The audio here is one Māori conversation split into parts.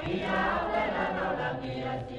ဝိယဝေရတောတပိယစီ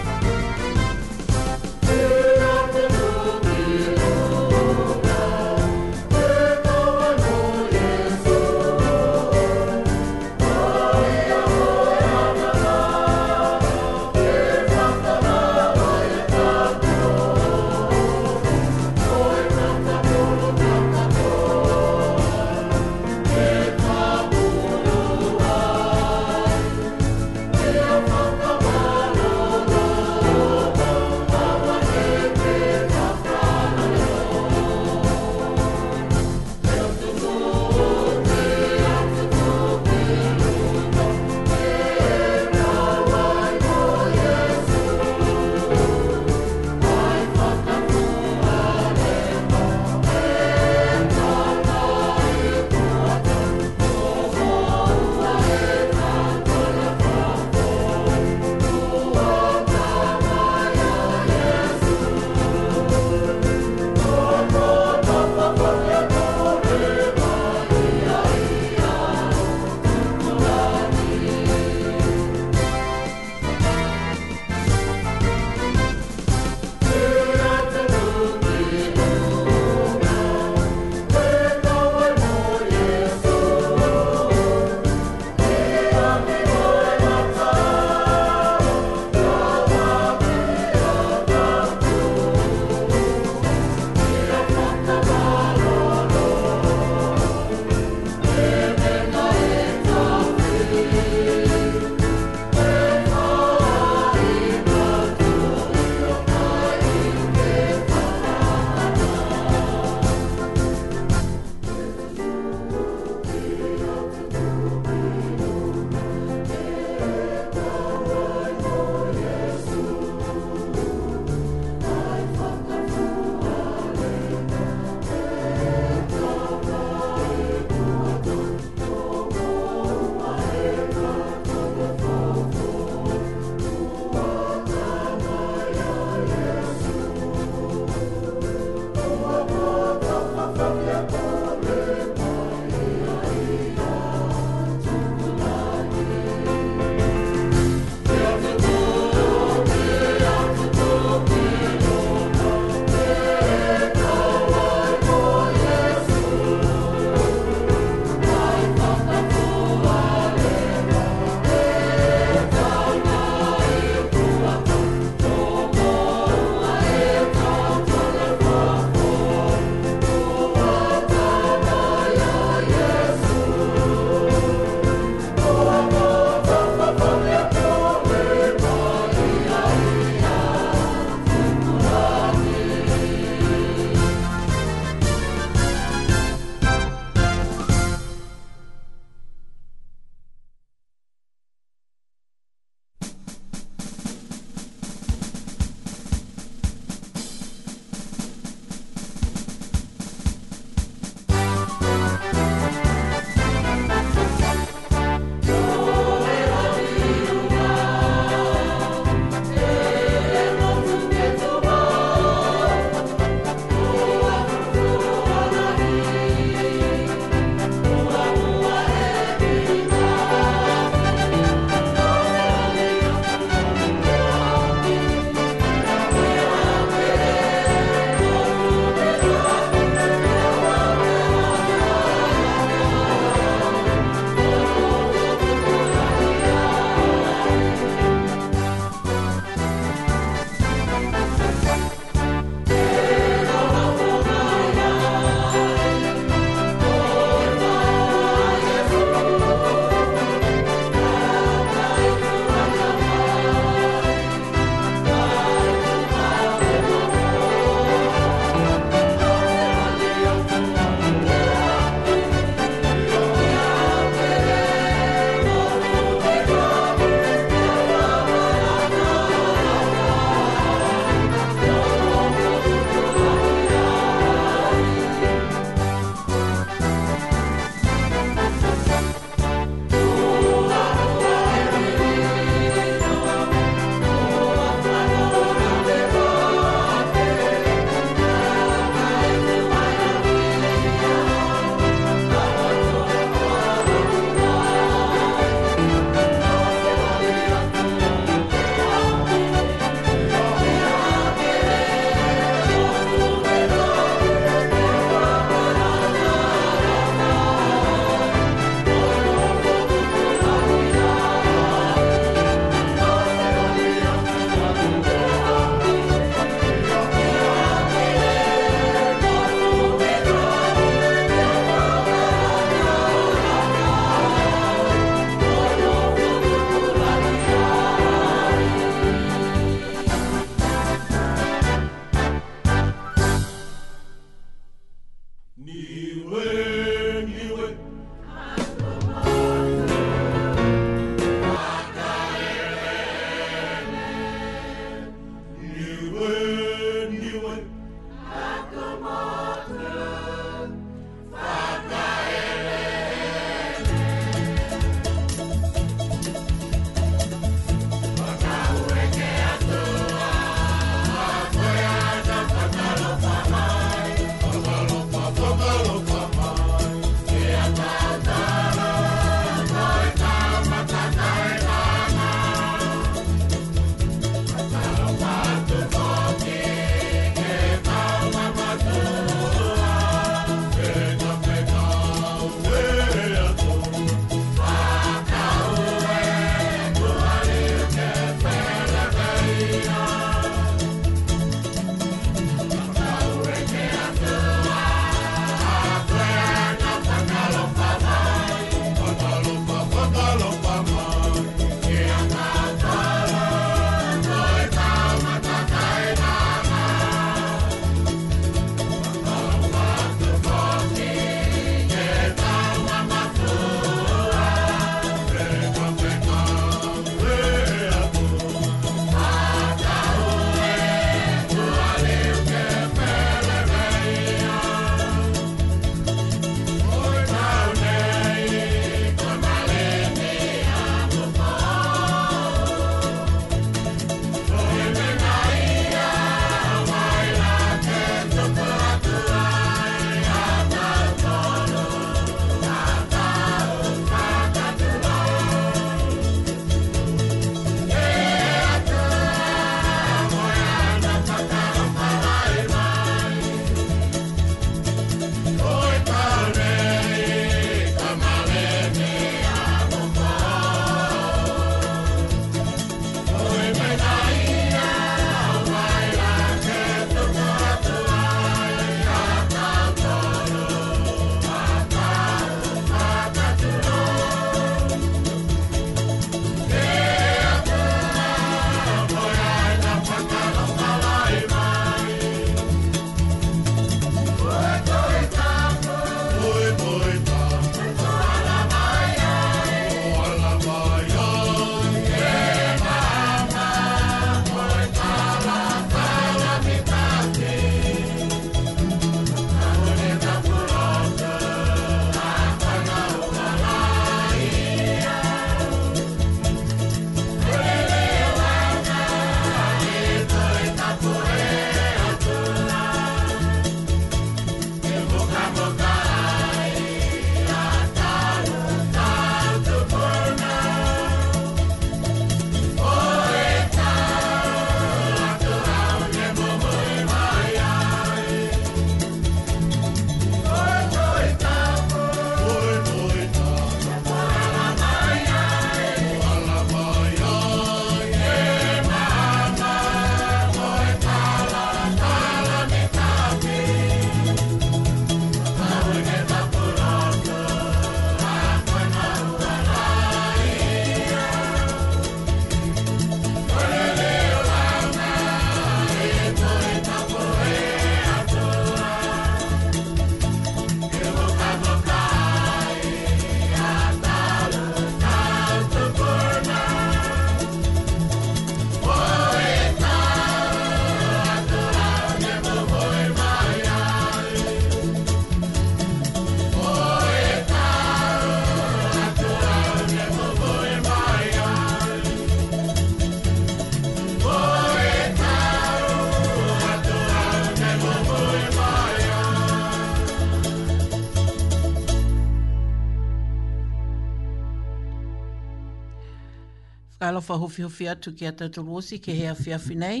whahofi hofi atu ki to tatu ke he awhi awhi nei.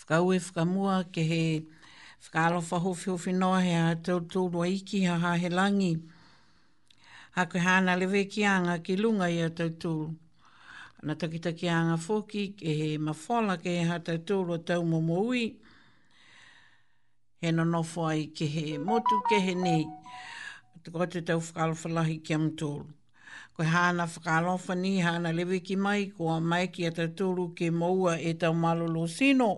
Whakaue whakamua ke he whakalo whahofi hofi noa he a tau tūrua iki ha ha he Ha koe hana lewe ki anga ki lunga i a tau Na takita ki anga whoki ke he mawhala ke he ha tau tūrua tau momo ui. He no nofo ai ke he motu ke he nei. Tukote tau whakalo whalahi ki am koe hana whakalofa ni hana lewe ki mai koa mai ki a tatoru ke maua e tau malolo sino.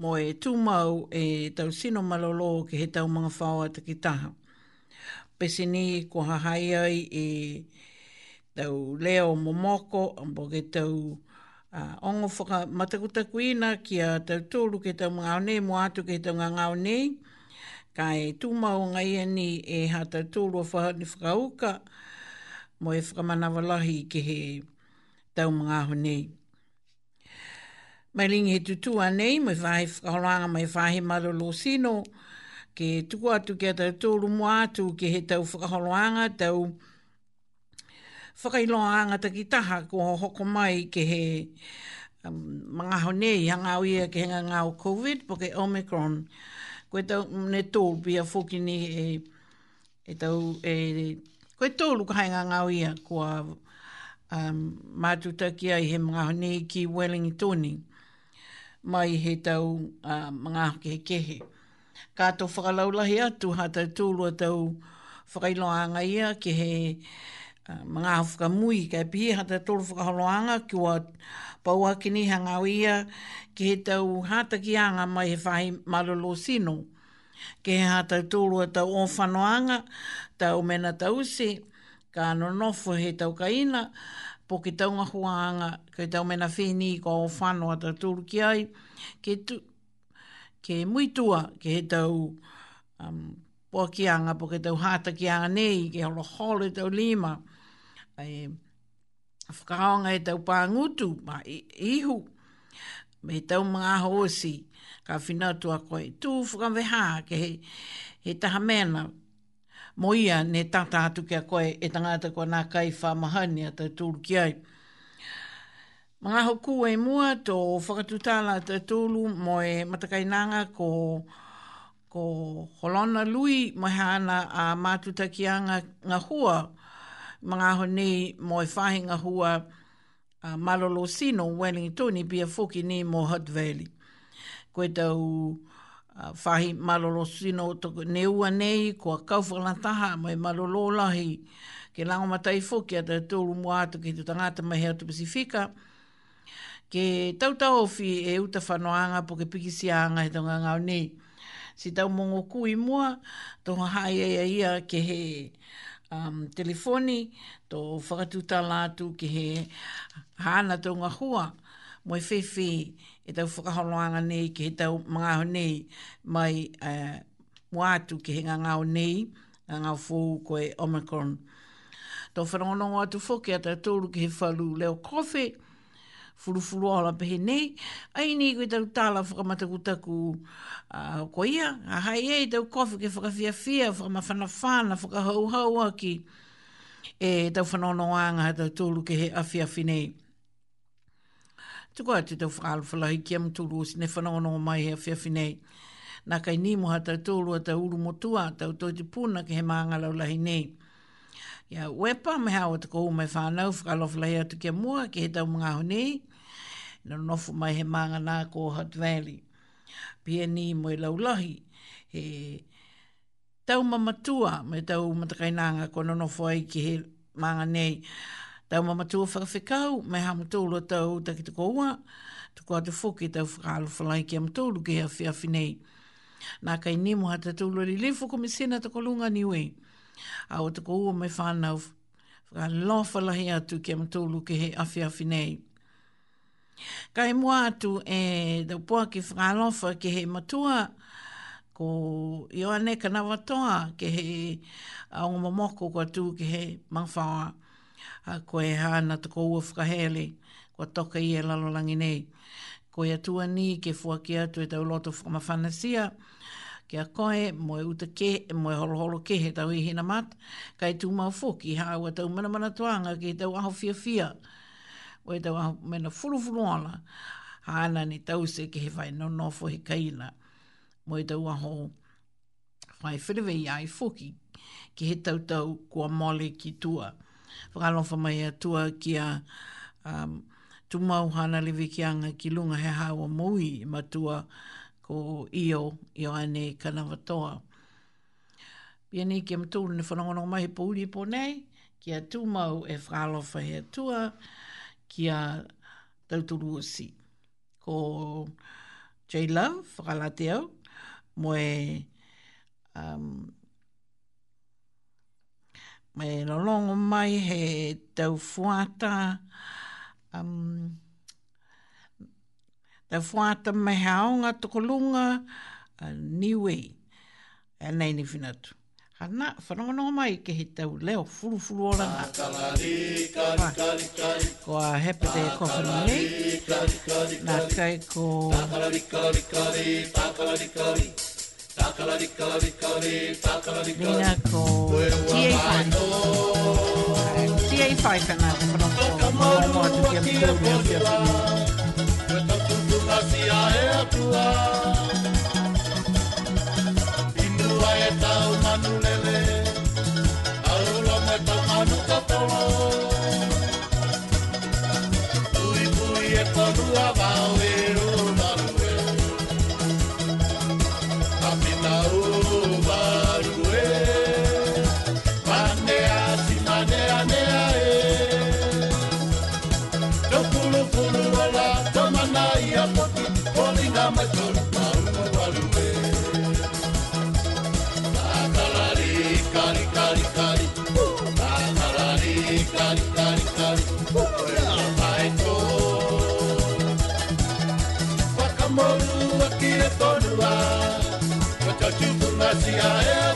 Mo e tūmau e tau sino malolo ke he tau mga whaua takitaha. Pese ni ko hahai ai e tau leo momoko ambo ke tau uh, ongo whaka matakutakuina ki a tau tūru ke tau mga aonei, mo atu ke tau ngā aonei ka e tū ngai ni e hata tūru a ni whakauka mo e whakamanawalahi ke he tau mga honi. Mai ringi he tutu a nei, mai e whahe whakaranga, mai e whahe marolo sino, ke tuku atu ke atu tūru mo atu ke he tau whakaranga, tau whakailoanga taki taha ko hoko mai ke he um, mga honi, hanga uia ke henga ngā COVID, po ke Omicron. Omicron koe tau ne tōlu pia whoki ni e, e tau e, koe tōlu ka hainga ngau ia kua um, mātutaki ai he mga honi ki Wellington tōni mai he tau uh, mga hake kehe. Ka tō whakalaulahi atu hata tōlu a tau whakailoanga ia ki he mga hawhuka mui, kai e pihi hata tolu whakaholoanga ki wa paua ki ni hanga ia ki he tau hataki anga mai he whahi malolo sino. Ke he hata tolu a tau onwhanoanga, tau mena tause, ka anu nofo he tau kaina, po ki tau ngā huanga, ki tau mena whini i kua whanua ta tūru ki ai, ke, tu, ke mui tua, ke he tau um, po ki anga, po ki tau hata ki anga nei, ke holo holo tau lima, e whakaonga e tau pāngutu, ma i, ihu, me tau mga hōsi, ka whinau tua koe, tū whakamweha, ke he, he taha mena, mo ia ne tata atu kia koe e tangata ko nā kai whamahani ata tau tūru ki ai. Mga hoku e mua tō whakatutala tau tūru mo e matakainanga ko ko holona lui mai hana a mātutakianga ngā hua ngā mga honi mo e whahinga hua uh, malolo sino Wellington ni bia fuki ni mo Hutt Valley. Koe tau uh, whahi malolo sino toko ne ua nei kua kauwhala taha mai malolo lahi ke lango matai fuki ata tūru mua atu ki tu tangata mai hea tu Pasifika. Ke tau tau fi e uta whanoanga po ke pikisi anga he tonga ngau nei. Si tau mongo kui mua, tonga hae ia ia ke he um, telefoni tō whakatuta lātu ki he hāna tō ngā hua moi whewhi e tau whakaholoanga nei ki he tau mga nei mai uh, eh, muatu ki he ngā ngāo nei ngā ngāo fōu koe Omicron. Tō whanongo atu whoki a tau tōru ki he whalu leo kofi furufuru ala pe nei. Ai ni koe tau tala whakamata ku taku uh, ko ia. A hai ei tau kofi ke whakawhia whia, whakamawhana whana, whakahau hau aki. E tau whanono anga tau tōlu ke he awhia whi nei. Tuko atu tau whakalu whalahi ki am tūlu o sine whanono mai he awhia whi nei. Nā kai ni moha tau tōlu a tau uru motua, tau tau te puna ke he maanga laulahi nei. Ia wepa me hawa tuko me whanau, whakalofla hea tuke mua ke he tau mga honi na nofu mai he maanga nā ko Hutt Valley. Pia ni moe laulahi, he tau mamatua me tau matakainanga ko nono fwai ki he maanga nei. Tau mamatua whakawhikau me hamatolo tau takitakoua, tuko atu fuki tau whakalo falai ki hamatolo ki hea whiawhi nei. Nā kai nimo hata tūlo li lefu kumi sena tako lunga ni ue. A o tako ua mai whānau, whakalo falahi atu ki hamatolo ki hea whiawhi nei. Kai mua atu e da pua ki whakalofa ki he matua ko Ioane Kanawatoa ki he aonga mamoko kua tū ki he mawhawa a koe hana te kou a whakahele kua toka i e lalolangi nei. Ko ia tua ni ke fua ki atu e tau loto whamawhanasia ki a koe mo e uta ke e mo e holoholo ke he tau i hina mat kai tū mau fuki hawa tau manamana tuanga ki tau aho fia. fia o e te waha mena fulu ana, hana ni tau se ke he whai no nofo he kaina, mo e te waha whai whiriwe i ai foki, ki he tau tau kua mole ki tua. Whakalofa mai tua ki a um, tumau hana lewe ki anga ki lunga he hawa mui matua ko io i o ane kanavatoa. Pia ni ke mtu ni whanongono mai he pouri e po nei, kia a tumau e whakalofa he tua, kia tauturu si. Ko J-Love, whakalate au, moe um, me rolongo mai he tau fuata um, tau fuata me haonga tukolunga uh, niwi e nei ni finatu. Hana, whanongono mai ke he tau leo o ranga. Ko a nā kai ko... Nina ko TA5. TA5 te mo Inua e tau manule democracia.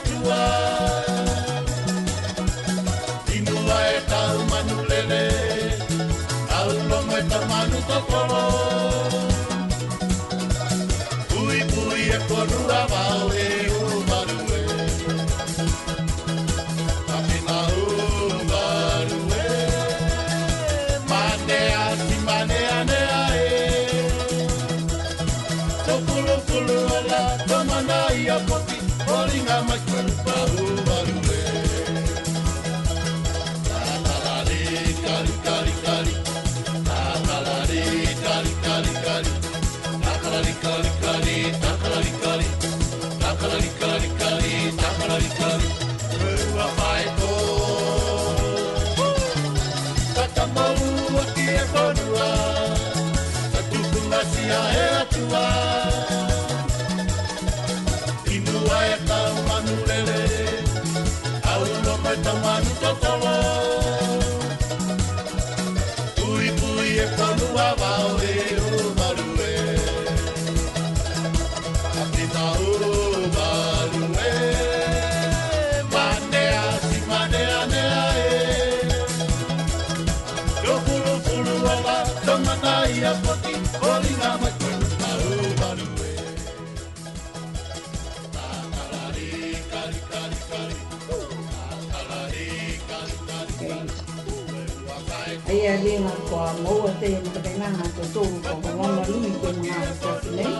lela ko a loa te e mga penanga ko tōru ko ko ngonga lumi ko mga ko ki nei.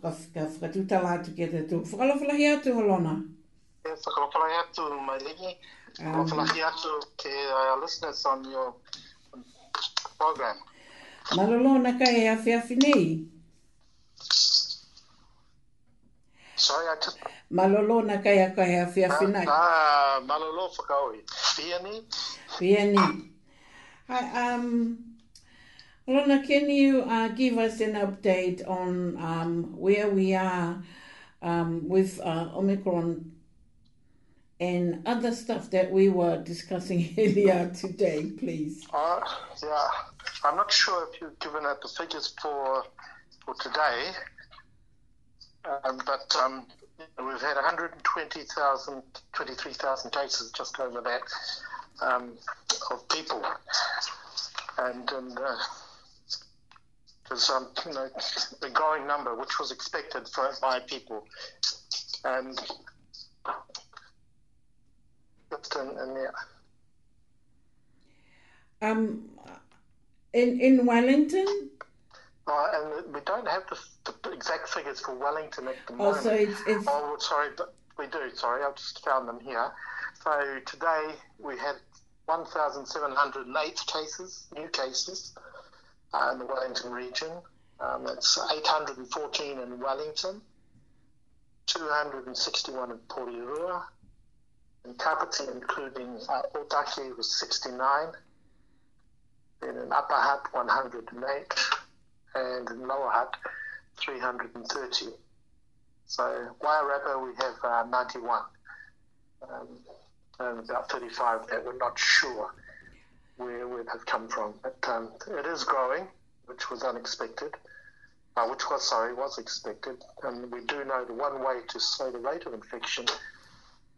Whakafika, whakatuta la atu kia te tō. Whakalawhalahi atu holona. E, whakalawhalahi atu maringi. Whakalawhalahi atu ke uh, our listeners on your program. Marolona ka e afi afi nei. Marolona ka e afi afi nei. Sorry, I just Malolo na kaya kaya kai fia ah, ah, malolo for Pia ni? Pia ni. Hi, um, Lorna, can you uh, give us an update on um, where we are um, with uh, Omicron and other stuff that we were discussing earlier today, please? Uh, yeah, I'm not sure if you've given out the figures for, for today. Um, but um, we've had 120,000, 23,000 cases just over that um, of people. And, and um, uh, there's um, you know, a growing number, which was expected for, by people. And, Um, in in Wellington. Uh, and we don't have the the exact figures for Wellington at the oh, moment. So it's, it's... Oh, sorry, we do. Sorry, I've just found them here. So today we had 1,708 cases, new cases, uh, in the Wellington region. Um, that's 814 in Wellington, 261 in Porirua, and Kapiti, including uh, Otaki, was 69, then in Upper Hutt, 108, and in Lower Hutt, 330. So Wairapa, we have uh, 91, um, and about 35 that we're not sure where, we they've come from. But um, it is growing, which was unexpected, uh, which was, sorry, was expected. And we do know the one way to slow the rate of infection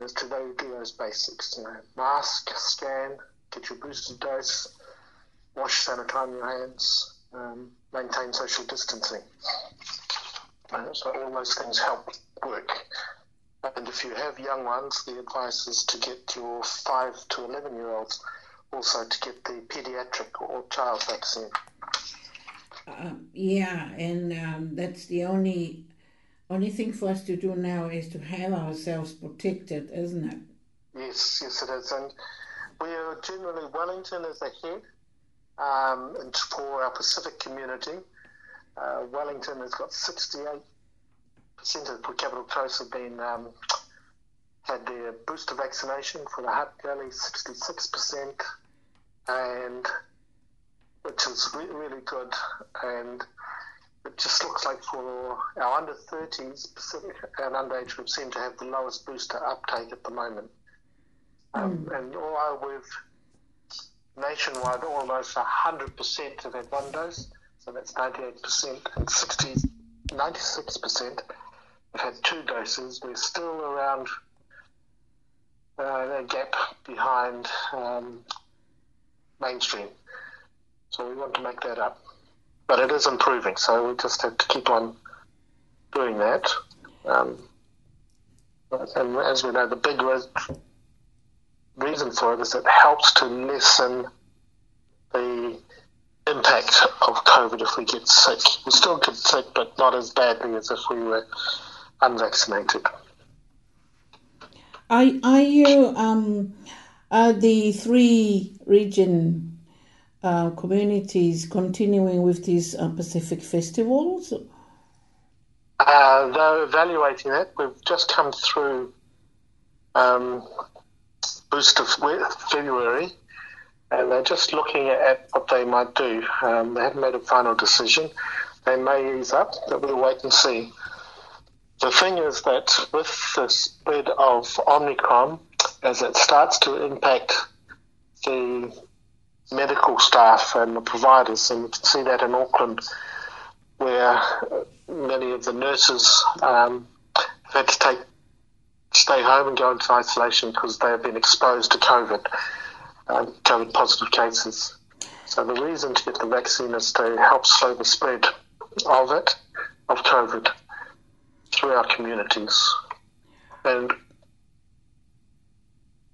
is to do those basics, you know, mask, scan, get your booster dose, wash, sanitize your hands, um, maintain social distancing. Uh, so all those things help work. And if you have young ones, the advice is to get your 5 to 11 year olds also to get the pediatric or child vaccine. Uh, yeah, and um, that's the only only thing for us to do now is to have ourselves protected, isn't it? Yes, yes, it is. And we are generally, Wellington is ahead um, and for our Pacific community, uh, Wellington has got 68% of per capita dose have been um, had their booster vaccination for the Hutt Valley, 66%, and which is re- really good. And it just looks like for our under 30s Pacific and underage group seem to have the lowest booster uptake at the moment. Um, mm. And all we've nationwide almost 100% have had one dose, so that's 98%, and 60, 96% have had two doses. We're still around uh, a gap behind um, mainstream, so we want to make that up. But it is improving, so we just have to keep on doing that. Um, and as we know, the big risk reason for it is it helps to lessen the impact of COVID if we get sick. We still get sick, but not as badly as if we were unvaccinated. Are, are you um, are the three region uh, communities continuing with these uh, Pacific festivals? Uh, they're evaluating it. We've just come through um, boost of February, and they're just looking at what they might do. Um, they haven't made a final decision. They may ease up, but we'll wait and see. The thing is that with the spread of Omicron, as it starts to impact the medical staff and the providers, and you can see that in Auckland, where uh, many of the nurses um, have had to take stay home and go into isolation because they have been exposed to COVID, um, COVID positive cases. So the reason to get the vaccine is to help slow the spread of it, of COVID, through our communities. And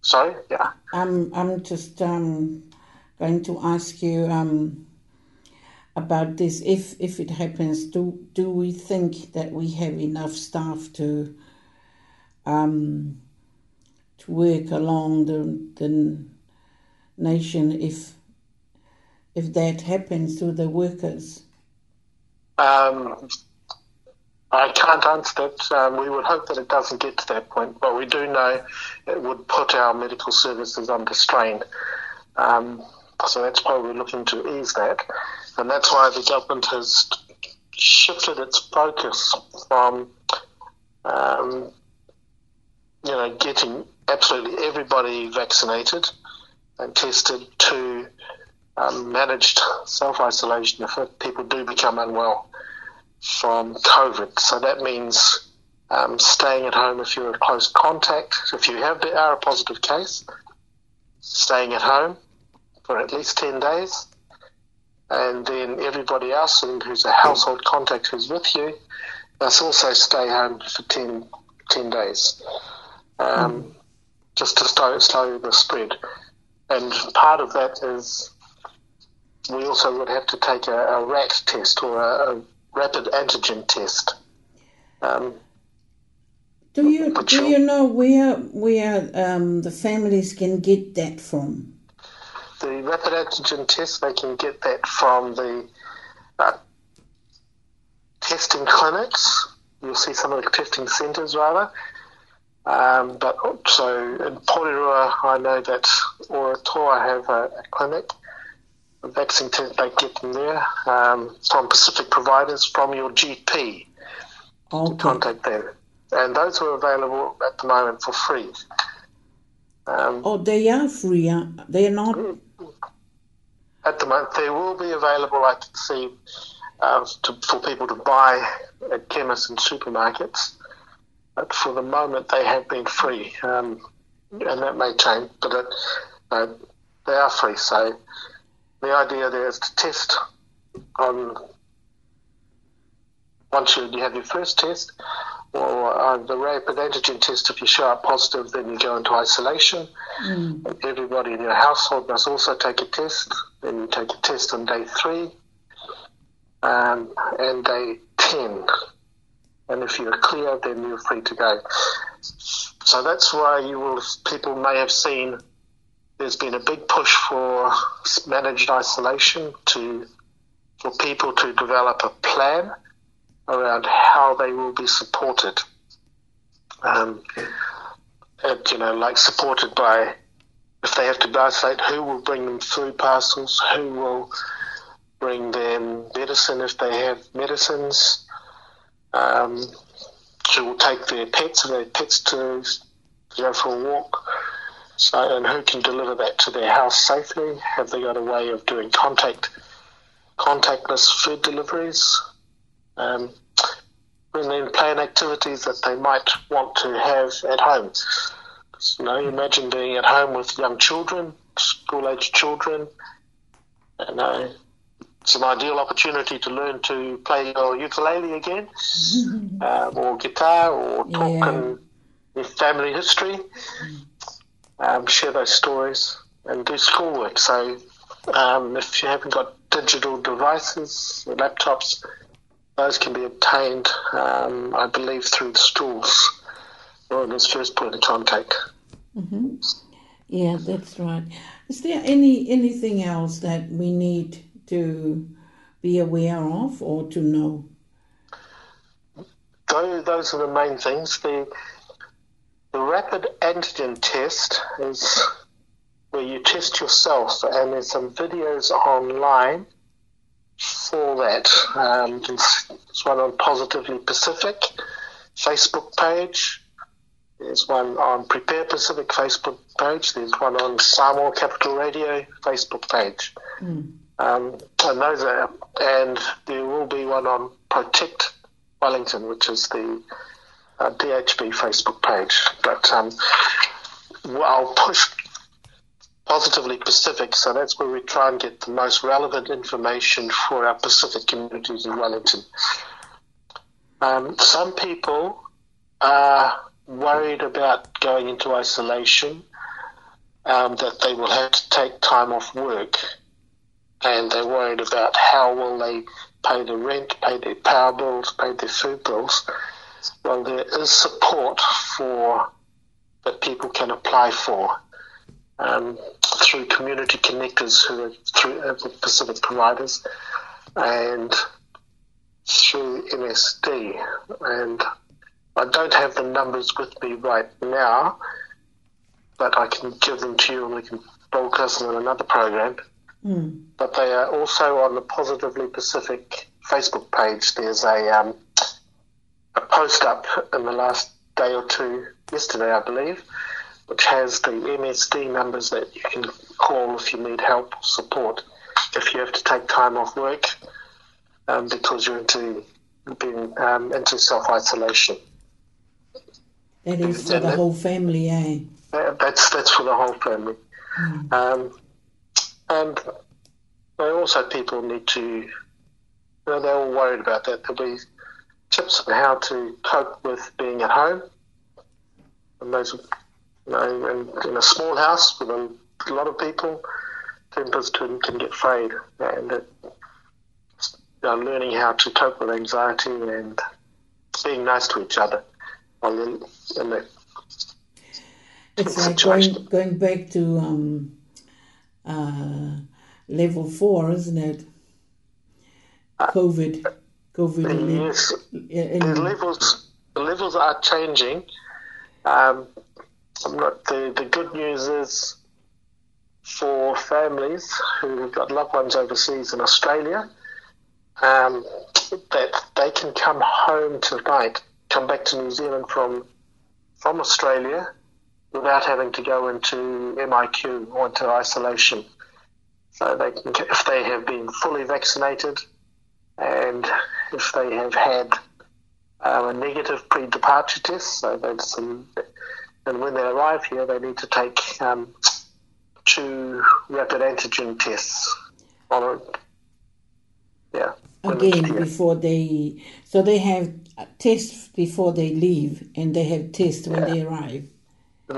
sorry, yeah. I'm um, I'm just um, going to ask you um, about this. If if it happens, do do we think that we have enough staff to um, to work along the, the nation if if that happens to the workers? Um, I can't answer that. Um, we would hope that it doesn't get to that point, but we do know it would put our medical services under strain. Um, so that's why we're looking to ease that. And that's why the government has shifted its focus from um, you know, getting absolutely everybody vaccinated and tested to um, managed self isolation if people do become unwell from COVID. So that means um, staying at home if you're a close contact, if you have the, are a positive case, staying at home for at least 10 days. And then everybody else who's a household contact who's with you must also stay home for 10, 10 days um, just to slow, slow the spread. And part of that is we also would have to take a, a rat test or a, a rapid antigen test. Um, do you do you you know where where um, the families can get that from? The rapid antigen test they can get that from the uh, testing clinics. You'll see some of the testing centres rather. Um, but so in Porirua, I know that Oratoa have a, a clinic. The vaccine they get them there um, from Pacific providers from your GP. Okay. Contact them, and those are available at the moment for free. Um, oh, they are free. Huh? They are not. Mm. At the moment, they will be available. I can see uh, to, for people to buy at chemists and supermarkets. But for the moment, they have been free, um, mm-hmm. and that may change. But it, uh, they are free, so the idea there is to test on once you, have your first test or uh, the rapid antigen test, if you show up positive, then you go into isolation. Mm. Everybody in your household must also take a test. Then you take a test on day three um, and day 10 and if you're clear, then you're free to go. So that's why you will people may have seen there's been a big push for managed isolation to for people to develop a plan around how they will be supported. Um, and, you know, like supported by if they have to isolate, who will bring them food parcels, who will bring them medicine if they have medicines, um, she will take their pets and their pets to go for a walk. So, and who can deliver that to their house safely? Have they got a way of doing contact, contactless food deliveries? Um, and then plan activities that they might want to have at home. So, you know, imagine being at home with young children, school-aged children. You know, it's an ideal opportunity to learn to play your ukulele again, um, or guitar, or talk yeah. and your family history, um, share those stories, and do schoolwork. So, um, if you haven't got digital devices, laptops, those can be obtained, um, I believe, through the schools or in this first point of contact. Mm-hmm. Yeah, that's right. Is there any anything else that we need? to be aware of or to know? Those are the main things. The, the rapid antigen test is where you test yourself, and there's some videos online for that. Um, there's one on Positively Pacific Facebook page. There's one on Prepare Pacific Facebook page. There's one on Samoa Capital Radio Facebook page. Mm. Um, and those are, and there will be one on Protect Wellington, which is the uh, DHB Facebook page. But um, I'll push positively Pacific, so that's where we try and get the most relevant information for our Pacific communities in Wellington. Um, some people are worried about going into isolation, um, that they will have to take time off work and they're worried about how will they pay the rent, pay their power bills, pay their food bills. Well, there is support for that people can apply for um, through community connectors who are through uh, Pacific providers and through MSD. And I don't have the numbers with me right now, but I can give them to you and we can broadcast them in another program. Hmm. But they are also on the Positively Pacific Facebook page. There's a um, a post up in the last day or two, yesterday, I believe, which has the MSD numbers that you can call if you need help or support. If you have to take time off work um, because you're into being um, into self isolation. That is for and the that, whole family, eh? that's that's for the whole family. Mm. Um, and um, they also people need to, you know, they're all worried about that. There'll be tips on how to cope with being at home. And those, you know, in, in a small house with a lot of people, tempers can, can get frayed. And it, you know, learning how to cope with anxiety and being nice to each other while in, in the it's like going, going back to um, uh, level four, isn't it? COVID, COVID. Yes, the levels the levels are changing. Um, not, the the good news is for families who've got loved ones overseas in Australia um, that they can come home tonight, come back to New Zealand from from Australia without having to go into MIQ or into isolation. So they can, if they have been fully vaccinated and if they have had um, a negative pre-departure test, so that's some, and when they arrive here, they need to take um, two rapid antigen tests on Yeah. Again, before they, so they have tests before they leave, and they have tests when yeah. they arrive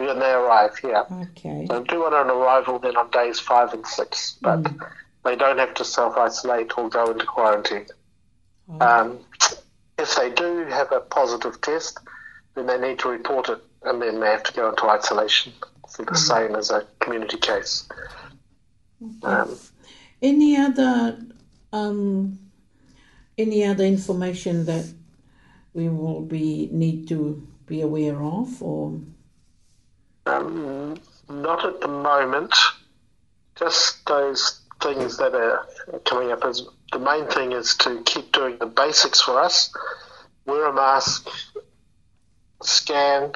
when they arrive, yeah. Okay. So do it on arrival, then on days five and six, but mm. they don't have to self isolate or go into quarantine. Oh. Um, if they do have a positive test, then they need to report it and then they have to go into isolation for the mm. same as a community case. Okay. Um, any other um, any other information that we will be need to be aware of or um, not at the moment. Just those things that are coming up. As the main thing is to keep doing the basics for us. Wear a mask, scan,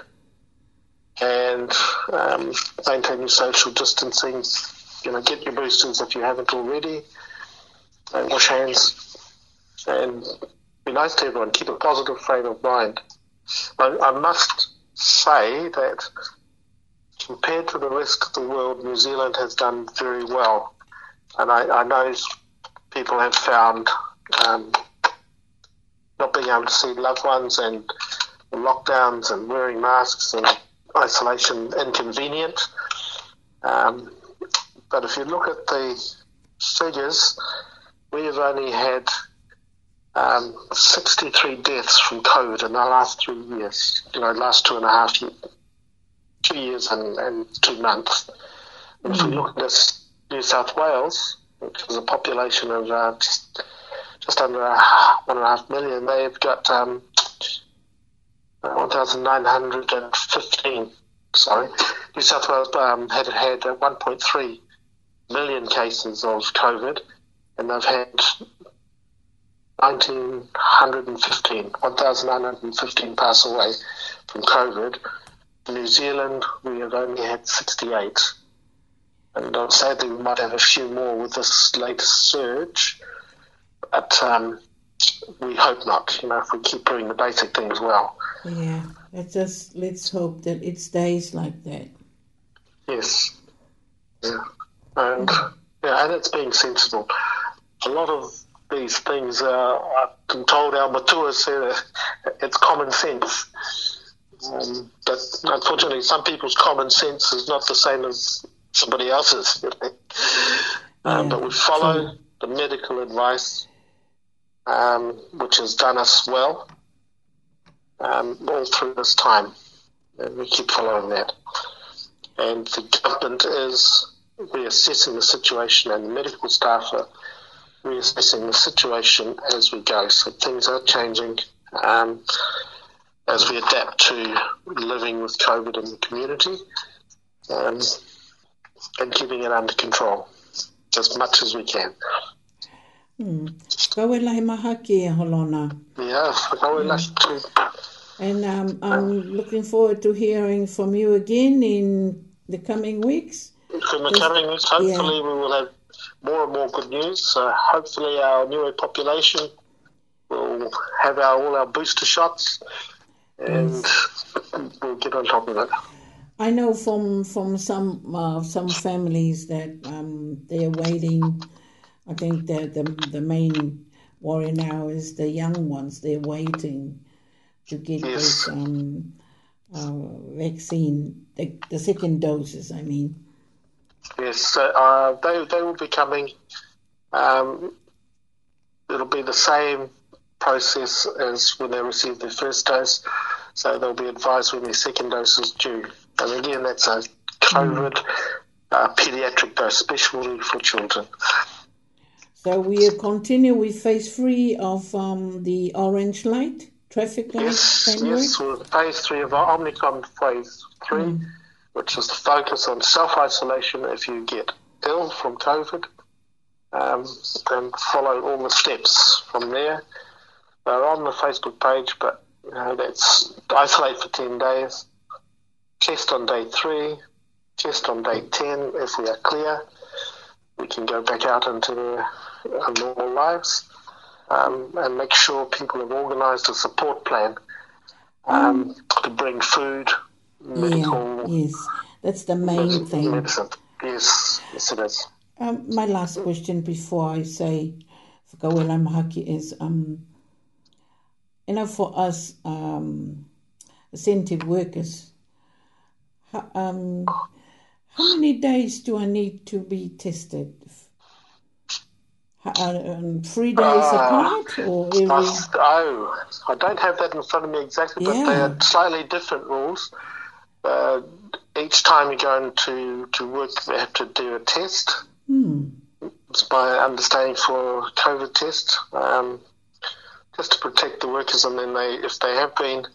and um, maintain your social distancing. You know, get your boosters if you haven't already. And uh, wash hands, and be nice to everyone. Keep a positive frame of mind. I, I must say that compared to the rest of the world, New Zealand has done very well. And I, I know people have found um, not being able to see loved ones and lockdowns and wearing masks and isolation inconvenient. Um, but if you look at the figures, we have only had um, 63 deaths from COVID in the last three years, you know, last two and a half years, two years and, and two months. if we hmm. look at this New South Wales, which has a population of uh, just just under one and a half million, they've got um, 1,915. Sorry, New South Wales um, had had 1.3 million cases of COVID, and they've had 1,915, 1,915 pass away from COVID, New Zealand, we have only had 68. And uh, sadly, we might have a few more with this latest surge. But um, we hope not, you know, if we keep doing the basic things well. Yeah, let's just let's hope that it stays like that. Yes. Yeah. And yeah, and it's being sensible. A lot of these things, uh, I've been told our matua say it's common sense. Um, but unfortunately, some people's common sense is not the same as somebody else's. You know? um, yeah, but we follow true. the medical advice, um, which has done us well um, all through this time. And we keep following that. And the government is reassessing the situation, and the medical staff are reassessing the situation as we go. So things are changing. Um, as we adapt to living with COVID in the community um, and keeping it under control as much as we can. Mm. Yeah, And um, I'm looking forward to hearing from you again in the coming weeks. In the coming weeks, hopefully yeah. we will have more and more good news. So hopefully our newer population will have our, all our booster shots and mm. we'll get on top of it. I know from from some uh, some families that um, they're waiting. I think that the the main worry now is the young ones. They're waiting to get yes. this um, uh, vaccine, the, the second doses. I mean. Yes, uh, they they will be coming. Um, it'll be the same process as when they receive their first dose, so they'll be advised when their second dose is due. And again, that's a COVID mm. uh, pediatric dose, especially for children. So we continue with phase three of um, the orange light traffic light. Yes, yes, with phase three of our Omnicom phase three, mm. which is the focus on self isolation if you get ill from COVID, um, and follow all the steps from there. They're on the Facebook page, but you know, let's isolate for 10 days. Test on day three, test on day 10. If we are clear, we can go back out into our uh, normal lives um, and make sure people have organised a support plan um, mm. to bring food, medical. Yeah, yes, that's the main medicine, thing. Yes, Yes, yes, it is. Um, my last question before I say, Whakawela Mahaki is. Um, you know, for us um, incentive workers, how, um, how many days do I need to be tested? Uh, um, three days uh, apart, or every... oh, I don't have that in front of me exactly, but yeah. they are slightly different rules. Uh, each time you go into to work, they have to do a test. Hmm. It's my understanding for COVID test. Um, just to protect the workers, and then they, if they have been,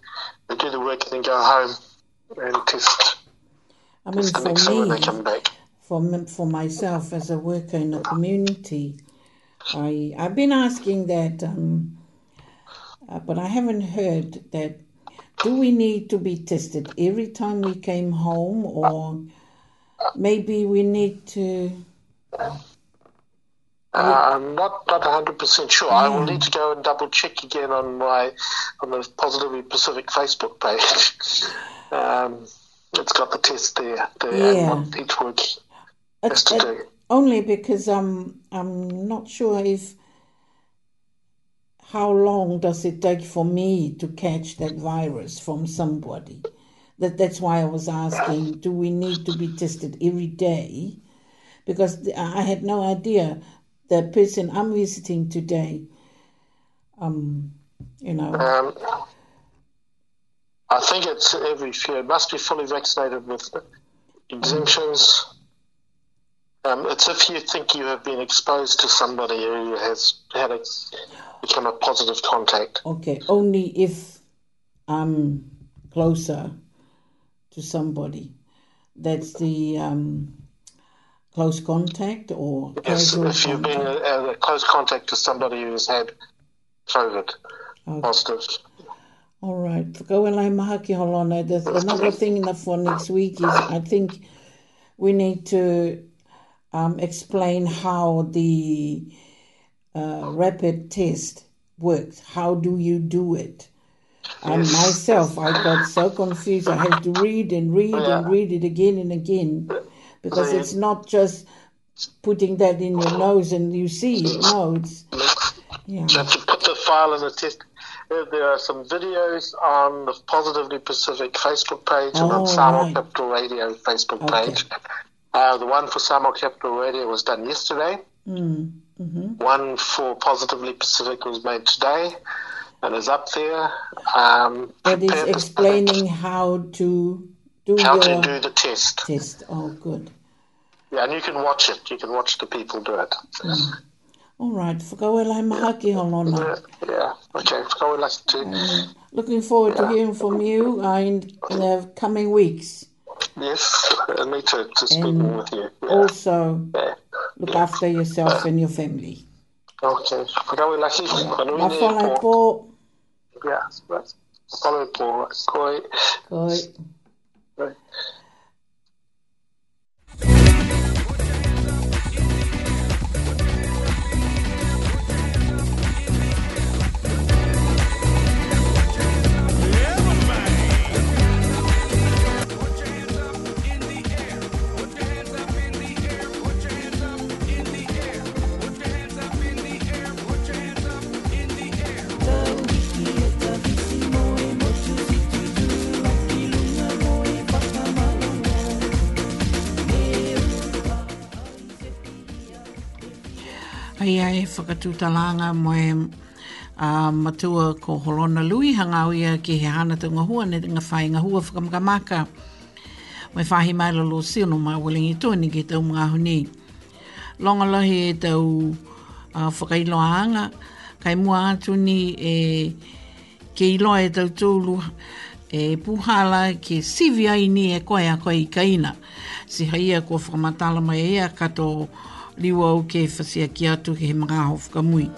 they do the work and then go home and test. I mean, test for me, when they come back. For, for myself as a worker in the community, I I've been asking that, um, uh, but I haven't heard that. Do we need to be tested every time we came home, or maybe we need to? I'm not um, not hundred percent sure. Mm. I will need to go and double check again on my on the Positively Pacific Facebook page. um, it's got the test there, there yeah. and each work has to do. Only because I'm I'm not sure if how long does it take for me to catch that virus from somebody. That that's why I was asking: Do we need to be tested every day? Because I had no idea the person I'm visiting today? Um, you know. Um, I think it's every few. It must be fully vaccinated with exemptions. Um, it's if you think you have been exposed to somebody who has had a, become a positive contact. Okay, only if I'm closer to somebody. That's the um, close contact or yes, if you've been a, a, close contact to somebody who's had COVID okay. positive. All right. Go mahaki holona. another thing for next week is I think we need to um, explain how the uh, rapid test works. How do you do it? And myself, I got so confused. I had to read and read yeah. and read it again and again because it's not just putting that in your nose and you see it. No, it's yeah. to put the file in a test, there are some videos on the Positively Pacific Facebook page oh, and on oh, Samoa right. Capital Radio Facebook okay. page. Uh, the one for Samoa Capital Radio was done yesterday. Mm. hmm One for Positively Pacific was made today and is up there. Um, that is explaining how to do how your... to do the test. Test. Oh, good. Yeah, and you can watch it. You can watch the people do it. Mm. All right, whakawela he mahaki Yeah, okay, whakawela too. Uh, looking forward yeah. to hearing from you in, the coming weeks. Yes, and me too, to speaking with you. Yeah. Also, yeah. look after yourself and your family. Okay, whakawela ki, anui ne Yeah, right. koi. Koi. 对。Pai ai, whakatūtalanga moe a uh, matua ko Holona Lui, hangau ia ki he hana tunga hua, ne tunga whai ngā hua whakamakamaka. Moe whahi mai la lo si ono mai willingi tō ni ki tau mga huni. Longa lohi e tau uh, whakailoanga, kai mua atu ni e ke iloa e tau tūlu e puhala ke sivi ai ni e koe a koe i kaina. Si haia ko whakamatala mai ea kato kato liwa o ke fasea ki atu ki he mga hofuka mui.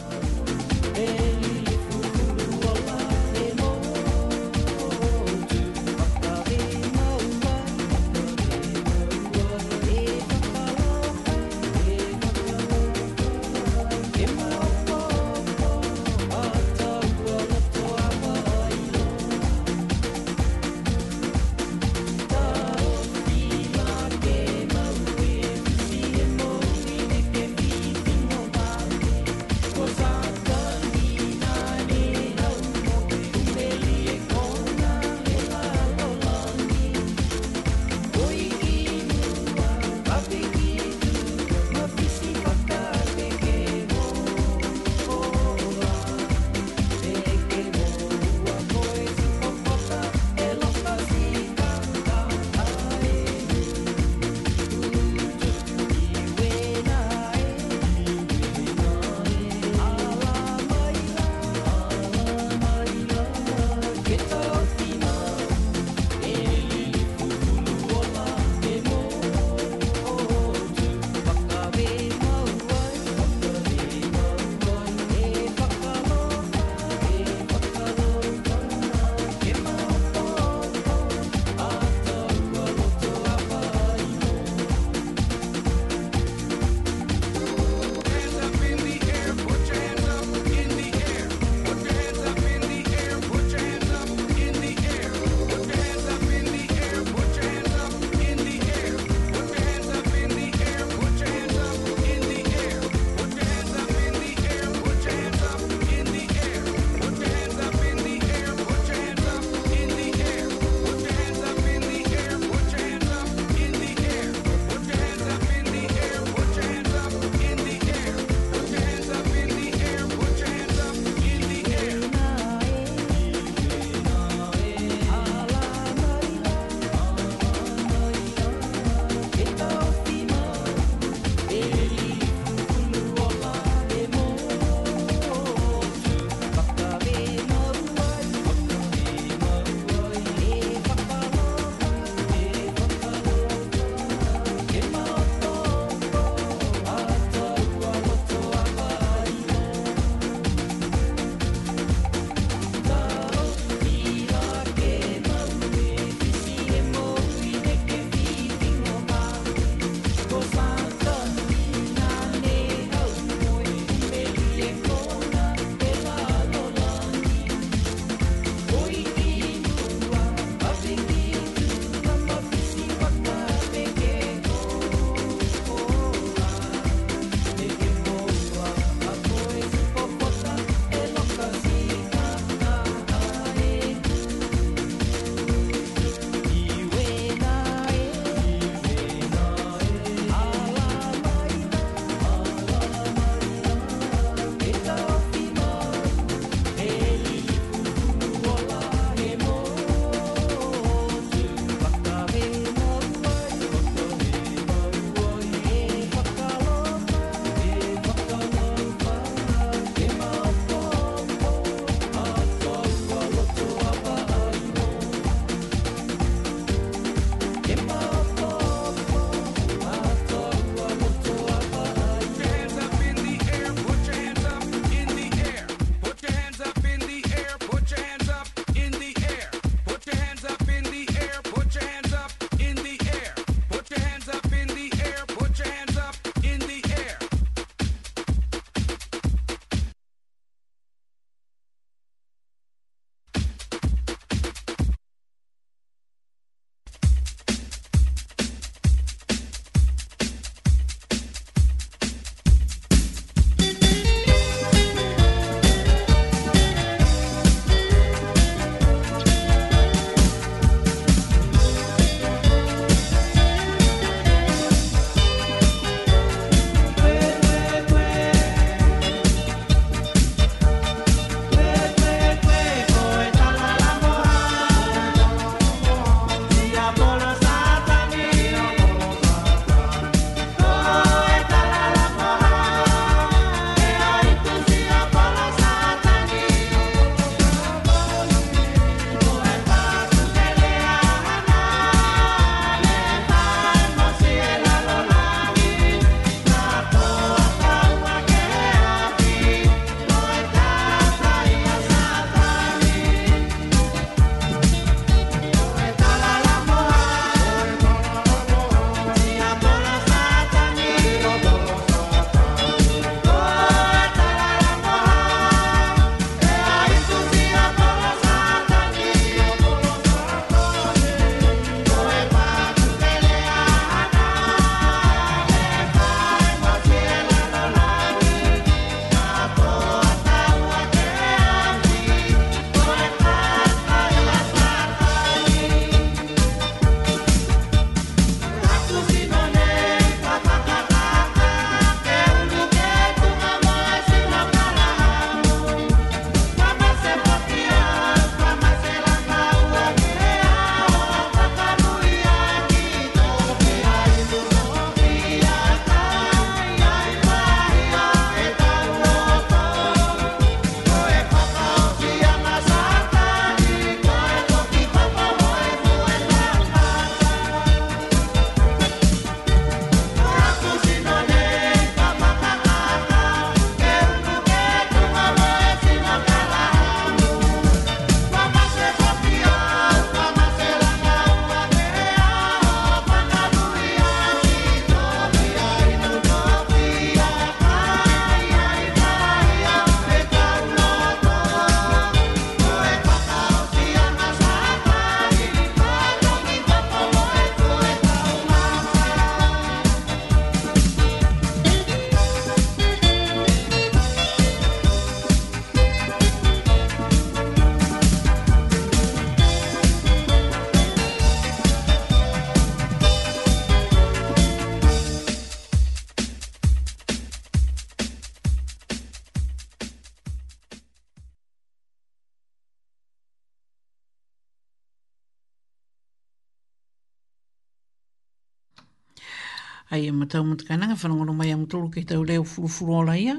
tau mata kananga, whanongono mai am tolu ke tau leo furufuru o laia.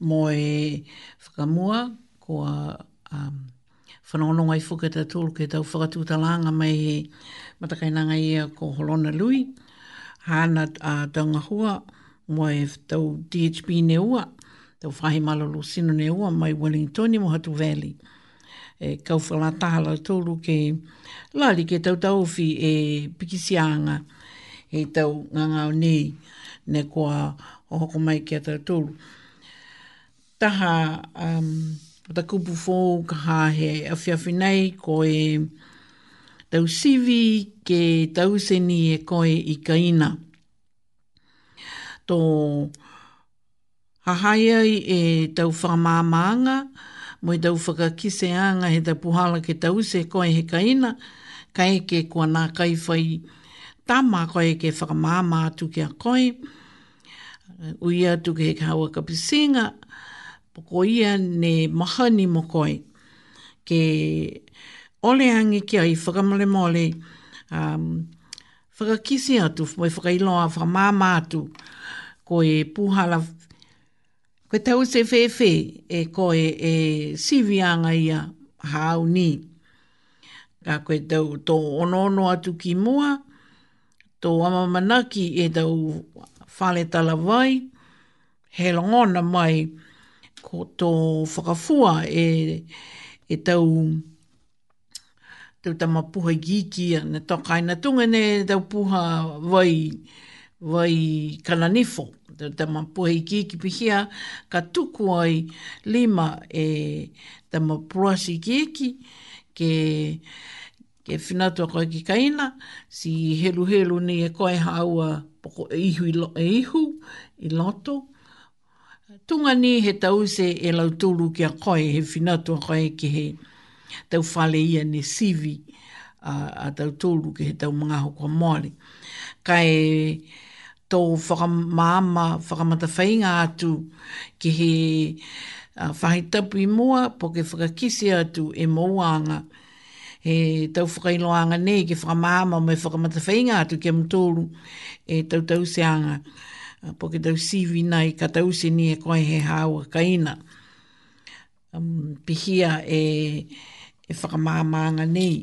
Mo e whakamua, ko a um, whanongono ngai whukata tolu ke tau whakatuta langa mai he matakainanga ia ko holona lui. Hana a tanga hua, mo e tau DHB ne ua, tau whahe malolo sino ne ua mai Wellington i Mohatu Valley e kau whala tahala tōru ke lali ke tau tauwhi e pikisianga i tau ngā ngāo nei ne kua o hoko mai ki a tūru. Taha, um, ta kupu fō kaha he awhiawhi nei ko e tau sivi ke tau seni e koe i kaina. Tō hahaiai e tau whamāmaanga, mo i tau whakakiseanga he tau puhala ke tau se koe he kaina, kai ke kua nā kaiwhai kaiwhai tama koe ke whakamāma atu ki a koe. Ui atu ke hawa ka pisinga. Poko ia ne maha ni mo koe. Ke ole angi ki a i whakamale mole. Um, whakakisi atu, mai whakailoa whakamāma atu. Koe puhala Koe tau se whewhe e koe e siwianga ia hau ni. Ka koe tau tō onono atu ki mua, tō ama manaki e tau whale tala vai, he longona mai ko tō whakafua e, e tau tau tama puha giki na tō kaina tunga ne tau puha vai vai kananifo tau tama puha giki pihia ka tuku ai lima e tama purasi giki ke ke ke whina tua koe ki kaina, si helu helu ni e koe haua poko e ihu i e ihu, i loto. Tunga ni he tause e lau tūru ki a koe, he whina tua koe ki he tau whale ia ni sivi a, a tau tūru ki he tau mga hoko a Māori. Ka e tō whakamāma, whakamata whainga atu ki he uh, whahitapu i mua, po ke whakakise atu e mouanga e tau whakailoanga nei ke whakamama me whakamata whainga atu ke mtoru e tau tau seanga po ke tau siwi nei ka tau se ni e koe he hawa kaina pihia e, e whakamamanga nei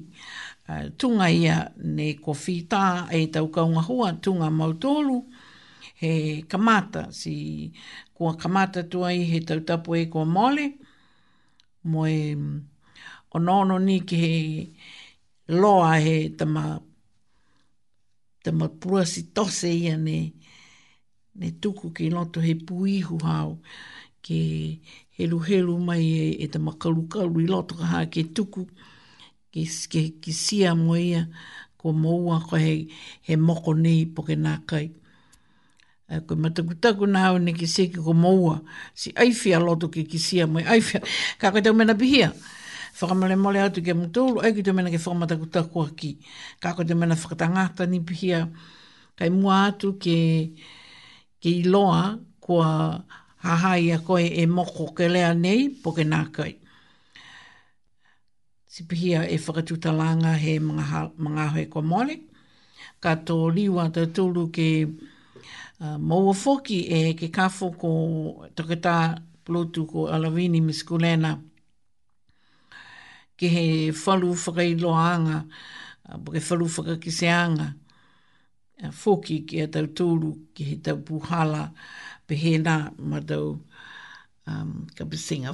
tunga ia ne ko whita e tau kaunga hua tunga mautolu he kamata si kua kamata tuai he tau tapu e kua mole moe e o nono ni ki he loa he tama tama pura si tose ia ne ne tuku ki loto he puihu hao ke helu helu mai e, e tama kalukalu i loto ka ke tuku ke, ke, ke sia mo ia ko moua ko he, he moko nei po ke nā kai. Uh, ko matakutaku nā au ne ki seki ko moua si aifia loto ke ki sia mo aifia. Ka koe tau mena pihia whakamare mole atu ke mtoulu, ai ki te mena ke whakamata ku taku aki. Ka ko te mena whakatangata ni pihia, kai mua atu ke, iloa kua hahai a koe e moko ke lea nei po ke nā kai. Si pihia e whakatuta langa he mga, mga hoi kua mole, ka tō liwa te tūlu ke uh, maua foki e ke kafo ko toketā plotu ko Alawini Miskulena. Miskulena ke he whalu whakailoanga, po ke whalu whakakiseanga, fōki ki a tau tōru, ki he tau pūhala, pe he nā ma tau um, ka pisinga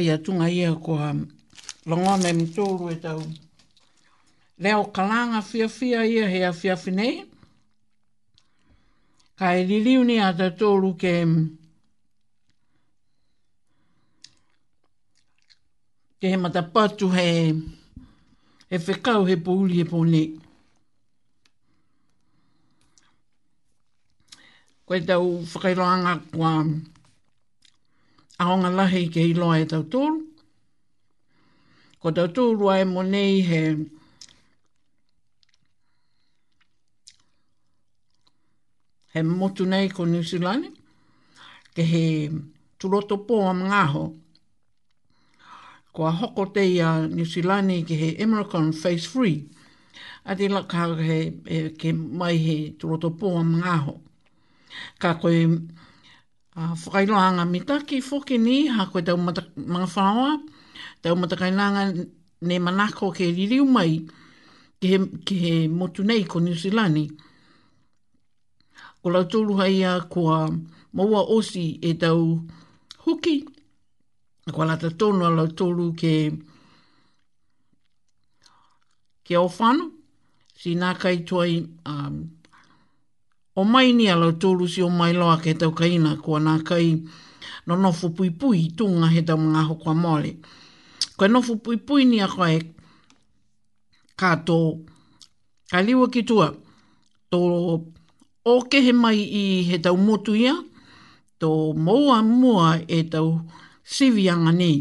ai atunga ia ko um, longa me mitoro e tau. Leo kalanga fia fia ia hea fia finei. Ka e liliu ni ata tōru ke um, ke he matapatu he e whekau he pūli e pōne. Koe tau whakairoanga kua um, aonga lahi ke iloa e tautoro. Ko tautoro ai mo nei he he motu nei ko New Zealand ke he turoto pō am ngāho ko a hoko te ia New Zealand ke he American Face Free a te laka he e, ke mai he turoto pō am ngāho ka koe A ah, whakailoanga mitaki whoki ni, ha koe tau mata, mga whanawa, tau matakainanga ne manako ke ririu mai, ke he, ke he motu nei ko New Zealand. Ko lau tōru hai a kua maua osi e tau hoki, a kua lata tōnu a lau tōru ke ke o si nā kai toi o mai ni alo tōru si o mai loa ke tau kaina kua nā kai no nofu pui pui tunga he tau mga hokua mole. Koe nofu pui pui ni a koe kato ka liwa ki tua tō o ke he mai i he tau motu ia tō moua mua e tau sivianga ni.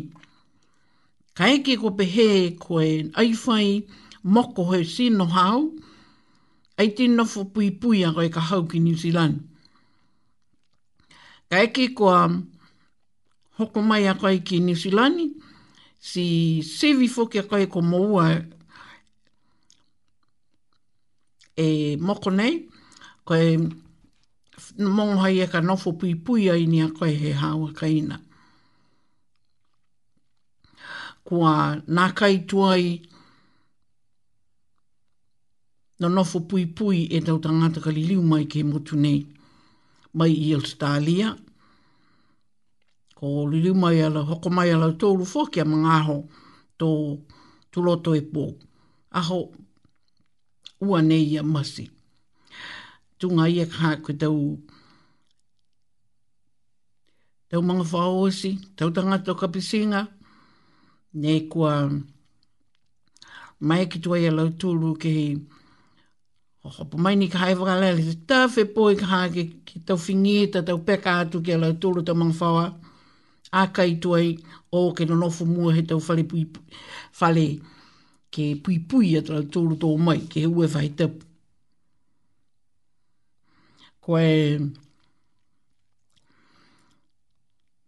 Ka eke ko pehe koe aifai moko he sino hau, ai te nofo pui pui ango e ka hau ki New Zealand. Ka eke kua um, hoko mai a koe ki New Zealand, si sevi foki a koe ko moua e moko nei, koe mongo hai e ka nofo pui pui ai ni a koe he hawa ka ina. Kua nākai tuai ina na nofo pui pui e tau tangata ka liliu mai ke motu nei. Mai i Australia. Ko liliu mai ala, hoko mai ala tōru fōkia mangaho tō tuloto e pō. Aho, ua nei ia masi. Tunga ia kaha koe tau tau mga whaoasi, tau tangata ka kapisinga, nei kua mai ki tuai alau tūru ke hei O ka pumai ni ka haiwaka lele, te tawhi poe ka hake ki tau whingi e ta tau peka atu ki alau tūru ta mga whawa. A kai tuai o ke no nofu mua he tau whale, pui, whale ke pui pui a tau tūru tō mai ke ue whai tapu. Koe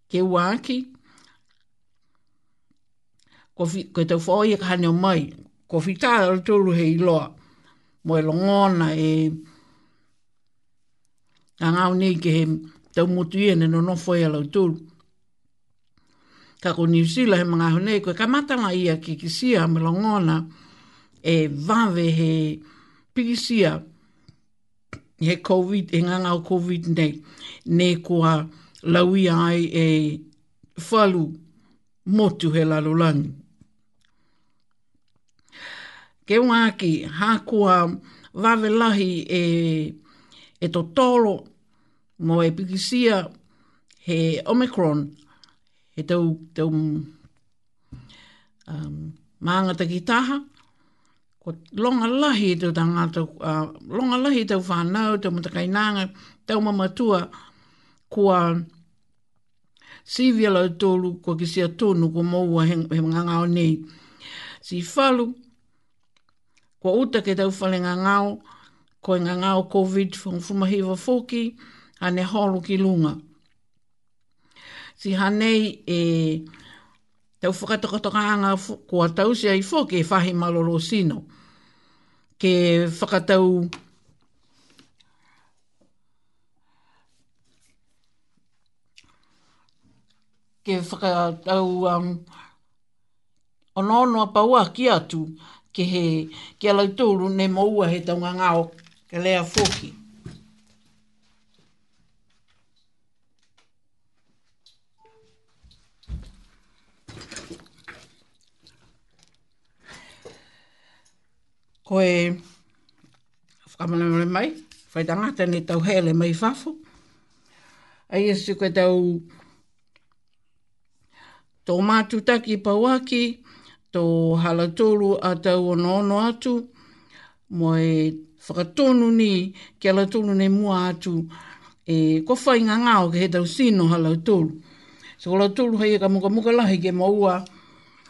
ke ua aki. Koe tau whaoi e ka hane o mai. Koe whi tā tūru he i mo e longona e a ngau nei ke he tau motu ia ne nono foi a lau tūru. Ka ko New Zealand he mga honei koe, ka matanga ia ki kisia me longona e vave he pikisia he COVID, he ngangau COVID nei, ne kua lauia ai e whalu motu he lalolangi ke unha aki hakua vavelahi e, e to tolo mo e pikisia he Omicron he tau, tau um, maanga taki kitaha ko longa lahi te tangata uh, longa lahi te whanau te matakainanga te mamatua kua sivia lau tolu kua kisia tonu kua maua he, he nei si falu Ko uta ke tau whale ngā ngāo, koe ngā ngāo COVID whangfumahiwa fōki, a ne holo ki lunga. Si hanei e tau whakatakotokanga kua tau se ai fōki e whahi malolo sino. Ke whakatau ke whakatau um, ono ono a paua ki atu ke he ke ala tūru ne maua he taunga ngāo ke lea fōki. Ko e whakamanamare mai, whaitangata ne tau hele mai whafo. A iesu koe tau tō mātutaki pauaki, pauaki, tō halatoru a tau o nono atu, mo e whakatonu ni ke halatoru ne mua atu, e ko whai ngā ngāo ke he tau sino halatoru. So halatoru hei e ka muka muka lahi ke maua,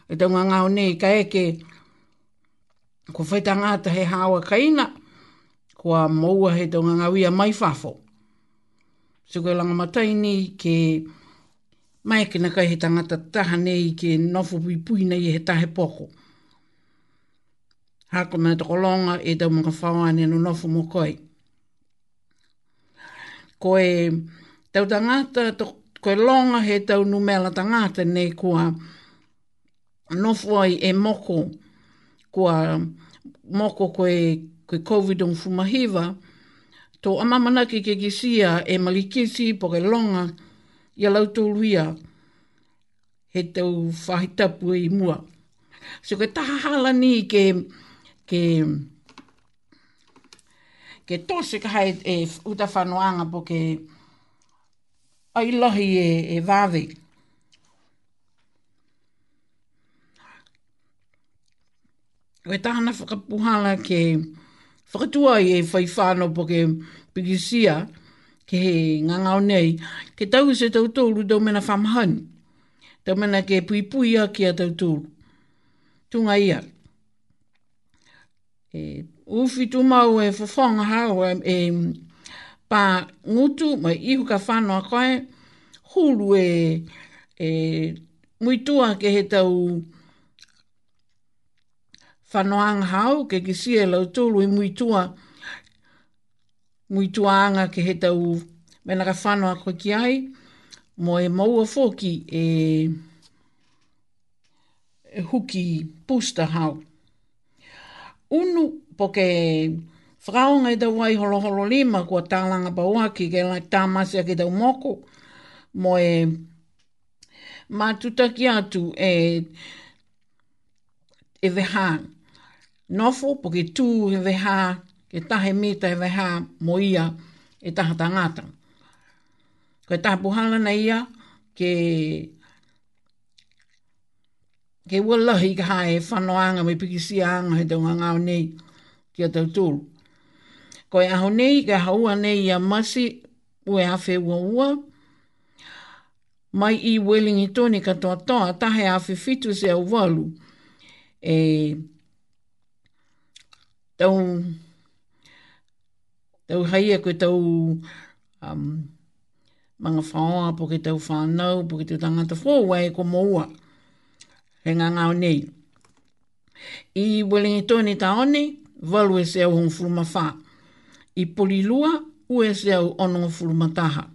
e tau ngā ngāo ne ka eke, ko whai tā ngāta he hawa kaina, ko a maua he tau ngā ngāo ia mai whafo. So ko e langa matai ni ke... Ke mai ke nakai he tangata taha nei ke nofu pui pui nei he tahe poko. Hako mea toko longa e tau mga whawane no nofu mo koi. Ko e tau tangata, to, ko e longa he tau numela tangata nei kua nofu ai e moko kua moko koe koe COVID on fumahiva, tō amamanaki ke kisia e malikisi po ke longa ia lauto luia he tau whahitapu e i mua. So ke tahahala ni ke ke ke tose ka hai e uta whanoanga po ke ai lahi e, e vāwe. Koe tāna whakapuhala ke whakatua i e whaifano po ke pikisia. Koe ke he ngangau nei, ke tau se tau tōru tau mena whamhan, tau mena ke pui pui a ki a tau tōru. Tunga ia. E, ufi tu mau e whawhong hao e, e pā ngutu, mai ihu ka whanoa koe, hulu e, e muitua ke he tau whanoang hao, ke kisia e lau tōru e muitua e, muitu tuanga ke he tau mena ka whanoa koe ki ai, mo e maua fōki e, e huki pusta hau. Unu, po ke whakaonga i tau ai holo holo lima kua tālanga pa oa ki ke lai tāmasia ki tau moko, mo e mātutaki atu e e veha nofo, po ke tū e veha ke tahe me tai weha mo ia e taha tangata. Koe taha puhala na ia ke ke wallahi ka hae e whanoanga me pikisi anga he tau ngā nei ki a tau tūru. Koe aho nei ke haua nei ia masi ue hawhi ua ua mai i welingi tōne katoa toa tahe a whiwhitu se au walu. E, tau tau hai a e koe tau um, manga whaoa, po ke tau whanau, po ke tau tangata whoa, e ko moua. He ngā ngāo nei. I welingi tōne taone, walu e seau hong furuma wha. I polilua, u e seau onong furuma taha.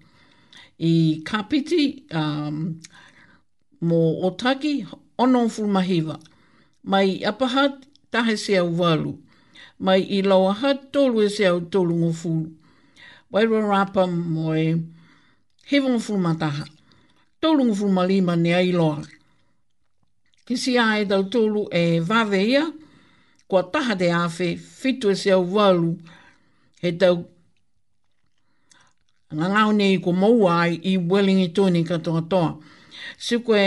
I kapiti, um, mō otaki, onong furuma hiva. Mai apahat, tahe seau walu mai i laua hat tolu e se au tolu ngofulu. Wairua rapa moe hewa ngofulu mataha. Tolu ngofulu malima ne ai loa. Ke si a e tau tolu e vaveia, kua taha te afe, fitu e se au walu, he tau ngangau nei ko maua ai i welingi tōni e katoa toa. Se koe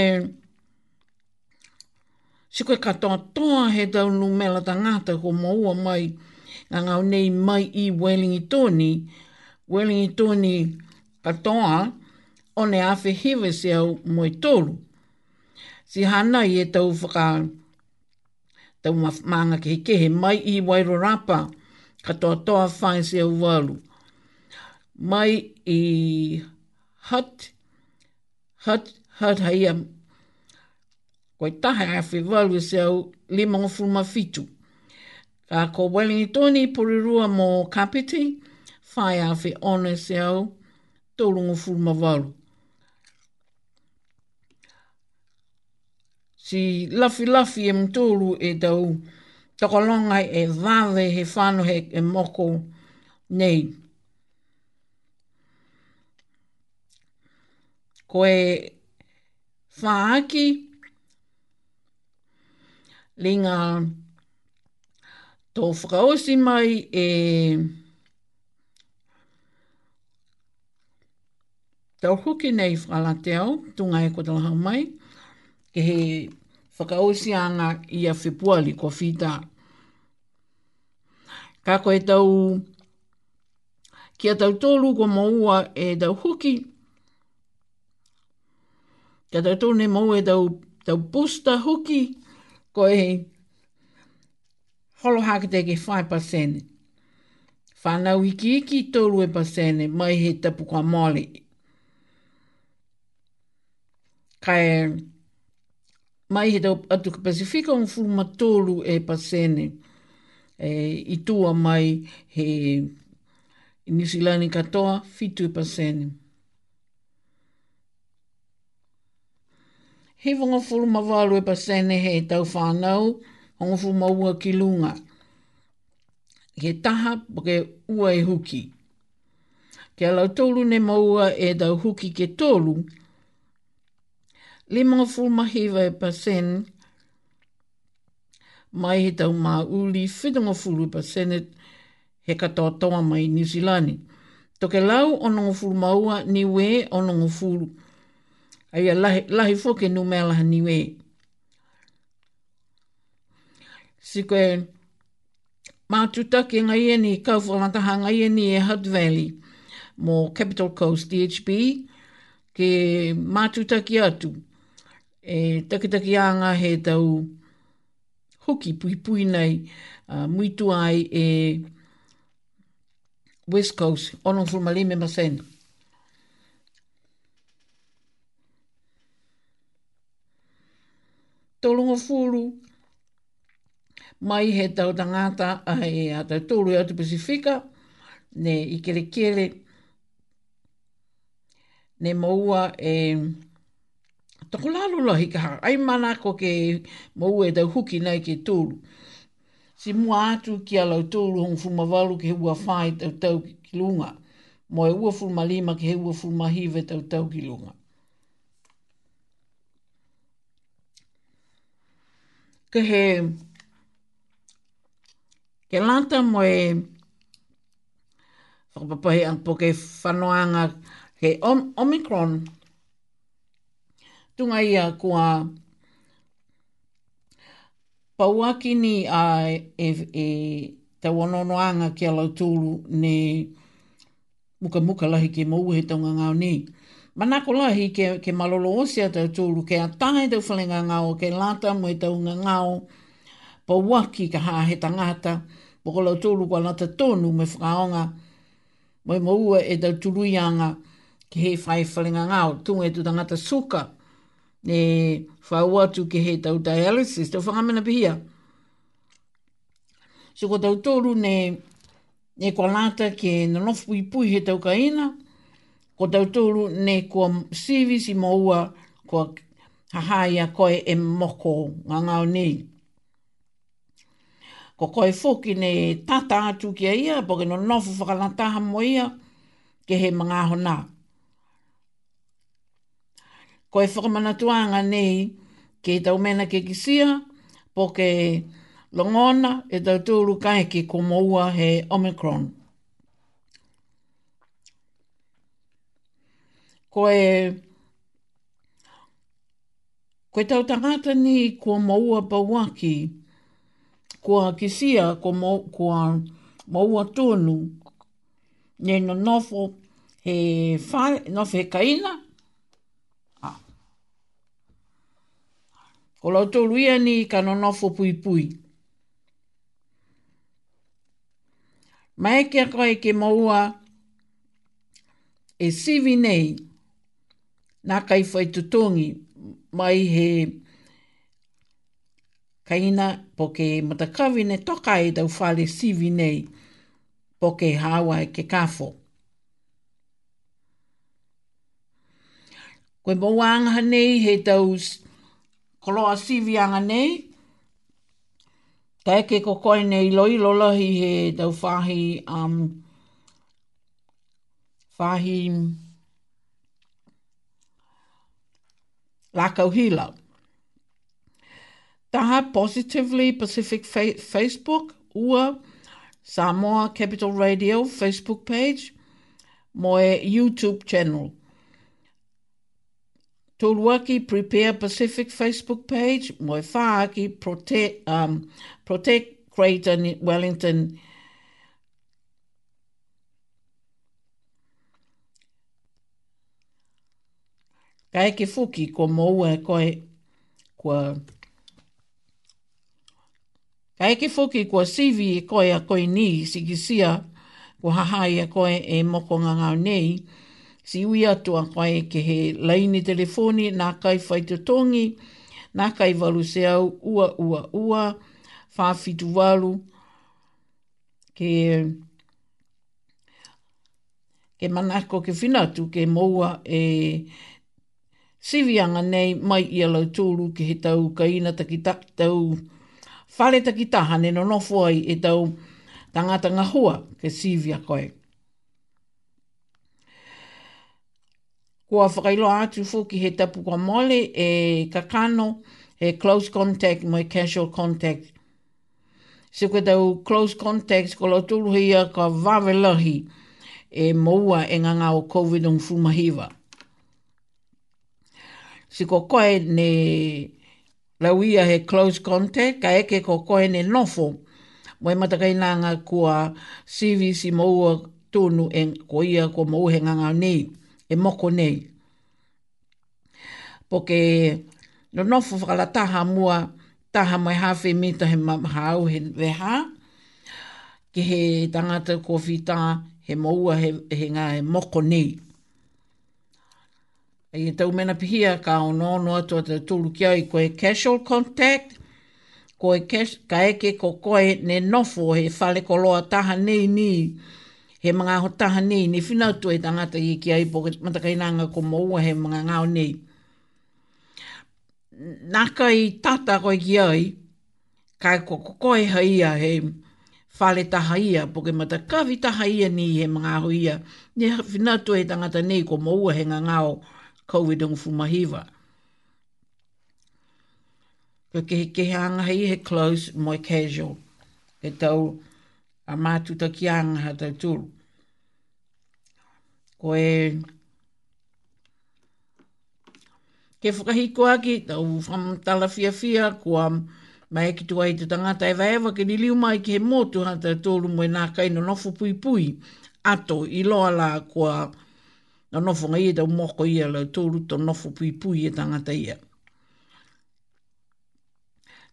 Si koe katoa toa he tau nu mela ta ngata ko maua mai nga ngau nei mai i Wellingi Tony. Wellingi Tony katoa o ne awhi hewe se au moi tolu. Si hana i e tau whaka tau maanga ke kehe mai i wairo rapa katoa toa whae se au walu. Mai i hat hat hut haia mai koe taha e a whi e se au lima o fuma fitu. Ka ko Wellington i porirua mō kapiti, whai a whi ona e se au tōrungo fuma walu. Si lafi lafi e mtōru e tau takalonga e vāle he whanu he e moko nei. Ko e whaaki, linga tō whakaosi mai e tau hoki nei whakala te au, tunga e kotalaha mai, ke he whakaosi anga i a whepuali ko whita. Ka koe tau, kia tau tōlu ko maua e tau hoki, kia tau tōne maua e tau, tau posta hoki, ko e holo hakete ke 5 pasene. Whanau i ki i tōru e pasene, mai he tapu kwa mole. Ka mai he tau atu ka Pasifika un furu tōru e pasene. E, I tua mai he New katoa, fitu e pasene. Mm. He wonga fulu mawalu e pasene he e tau whanau, hongo fulu maua ki lunga. He taha po ke ua e huki. Ke ala tolu ne maua e tau huki ke tolu. Le mga fulu mahiwa e pasene, mai he tau maa uli whitunga fulu e pasene he katoa toa mai New Zealand. Toke lau onongo fulu maua ni we onongo fulu maua ai a lahi, lahi fuke nu mea laha niwe. Si koe, mātutake ngai e ni, kauwhalantaha ngai e ni e Hutt Valley, mō Capital Coast DHB, ke mātutake atu, e takitaki anga he tau hoki pui pui nei, uh, muitu ai e West Coast, ono fulmalime masenu. tolongo fulu mai he tau tangata a he a tolu e atu Pasifika ne i kere kere ne maua e toko lalu lohi ka ai mana ko ke maua e tau huki nei ke tolu si mua atu ki a tolu hong fumavalu ke hua whai tau tau ki lunga mo e ua fumalima ke hua fumahive tau tau ki lunga ka he ke lanta mo e whakapapa he ang poke whanoanga he om, Omicron tunga ia kua pauaki ni a e, te wanonoanga ki alau tūru ne muka muka lahi ke mou he taunga ngau ni. Mana ko lahi ke, ke malolo osia tau tūru, ke atahe tau whalinga ngāo, ke lata mui tau ngā ngāo, pa waki ka hā he tangata, po ko lau tūru kwa lata tōnu me whakaonga, mui maua e tau tūruianga ke he whai whalinga ngāo, tūngu e tu tangata suka, ne whau atu ke he tau dialysis, tau whakamena pihia. So ko tau tōru ne, ne kwa lata ke nanofu i pui he tau kaina, ko tauturu ne kua sivisi moua kua hahaia koe e moko ngā ngāo nei. Ko koe fōki ne tata atu kia ia, po no nofu whakalataha mo ia, ke he mga hona. Koe whakamanatuanga nei, ke tau mena ke kisia, po longona e tau tūru kai ke komoua he Omicron. koe koe tau tangata ni kua maua bawaki kua kisia kua, mau, kua maua tonu ne nofo he whae, nofo he kaina ah. ko lau tolu ia ni ka nofo pui pui Mae kia koe ke maua e sivi nei nā kai whaitutongi mai he kaina po ke matakawi ne toka e tau whale sivi nei po ke hawa e ke kafo. Koe mo wāngha nei he tau koloa sivi anga nei, Tae ke ko nei loi lolohi he tau whahi, um, whahi lākau hila. Taha Positively Pacific fa Facebook ua Samoa Capital Radio Facebook page mo e YouTube channel. Tuluaki Prepare Pacific Facebook page mo e whaaki Protect, um, Protect Greater Wellington Facebook Ka eke fuki ko moua e koe kua... Ka eke fuki kua sivi e koe a koe ni sikisia kua hahai a koe e moko ngangau nei si ui atu a koe ke he laini telefoni nā kai whaitotongi nā kai walu se au ua ua ua whawhitu walu ke ke manako ke finatu ke moua e sivianga nei mai i alau tūru ki he tau ka ina taki ta, tau whare taki taha neno nofo e tau tangata ngā ke sivia koe. Kua whakailo atu ki he tapu kwa mole e kakano e close contact mai casual contact. Se koe tau close contact ko lau tūru hia ka vawe lahi e moua e ngā o COVID-19 fumahiva si ko koe ne lauia he close contact, ka eke ko koe ne nofo, mai matakai nanga kua sivi si maua tonu en ko ia ko mauhe nganga nei, e moko nei. Poke no nofo whakala taha mua, taha mai hawhi mita he mahau he weha, ke he tangata kofi ta, he maua he, he moko nei i e tau mena pihia ka ono no atu te tūru kia i koe casual contact, koe cash, ka eke ko koe ne nofo he fale ko loa taha nei ni, he mga ho taha nei, ne whina tu e tangata i kia i poke matakainanga ko maua he mga ngao nei. Naka i tata koe kia i, ka ko ko koe haia he whale taha ia, poke matakavi taha ia ni he mga ho ia, ne whina tu e tangata nei ko maua he ngao nei, COVID ang fumahiva. Ko ke ke hanga hei he close mo casual. Ke tau a mātu ta ki anga ha tau tūru. Ko e... Ke whakahiko aki, tau whamtala fia fia, kua mai e ki tu ai te tangata e vaeva, ke ni mai ki he motu ha tau tūru mo nā kaino nofu pui pui ato i loa la kua... Ko na nofo ngai e tau moko ia lau tōru tō nofo pui pui e tangata ia.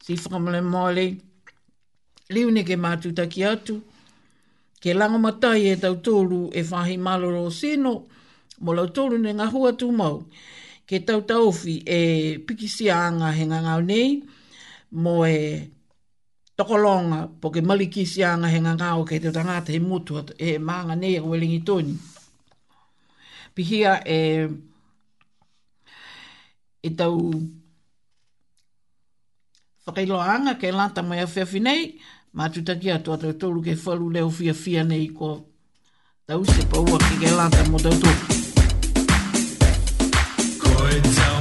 Si whakamale mōle, liu ne ke mātu taki atu, ke langa matai e tau tōru e whahi maloro sino, mo lau tōru ne ngahua tū mau, ke tau taofi e piki si anga he ngangau nei, mo e tokolonga po ke malikisi anga he ngangau ke te tangata he mutu, e maanga nei e welingi tōni pihia e e tau whakailoanga ke lata mai a whiawhi nei, mā tutaki atu atu tōru ke whalu leo whiawhia nei ko tau se paua ke ke lata mo tau tōru. Koe tau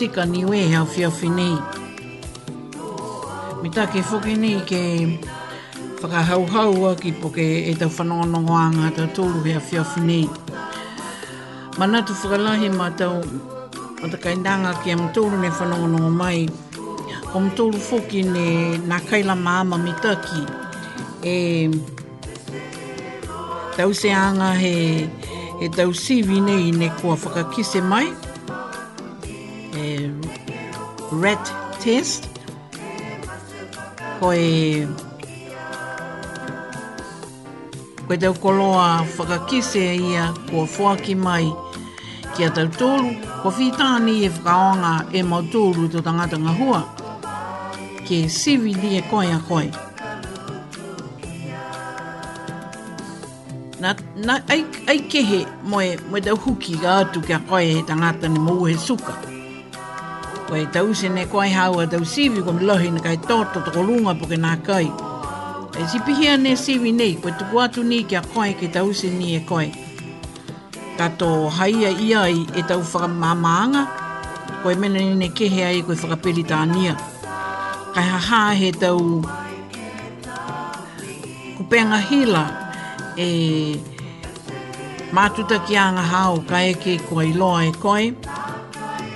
sika ni we hau whiawhi nei. Mi tā ke whoki ke whakahau hau a ki poke e tau whanonga nongo anga tau tōru hea whiawhi nei. Manatu whakalahi mā tau o ta kainanga ki am tōru ne whanonga nongo mai. Ko am tōru whoki ne nā kaila māma mi tāki. E, tau se anga he, he tau sivi nei ne kua whakakise mai red test koe koe tau koloa whakakise ia kua fuaki mai kia tau tōru ko whitāni e whakaonga e mau tōru tō tangata ngahua ke sivi di e koe a koe na, na, ai, ai kehe moe, moe tau huki ga atu kia koe he tangata ni mou he suka Ko e tau se ne koi haua tau sivi ko lohi na kai toto to lunga po ke nā kai. E si pihia ne sivi nei, koe tuku atu ni kia koi ke tau se ni e koi. Ka tō haia ia i e tau whakamamaanga, koe mena ni ne kehe ai koe peli tānia. Kai haha he tau kupenga hila e mātuta ki anga hao kai ke koe loa e koe. Koe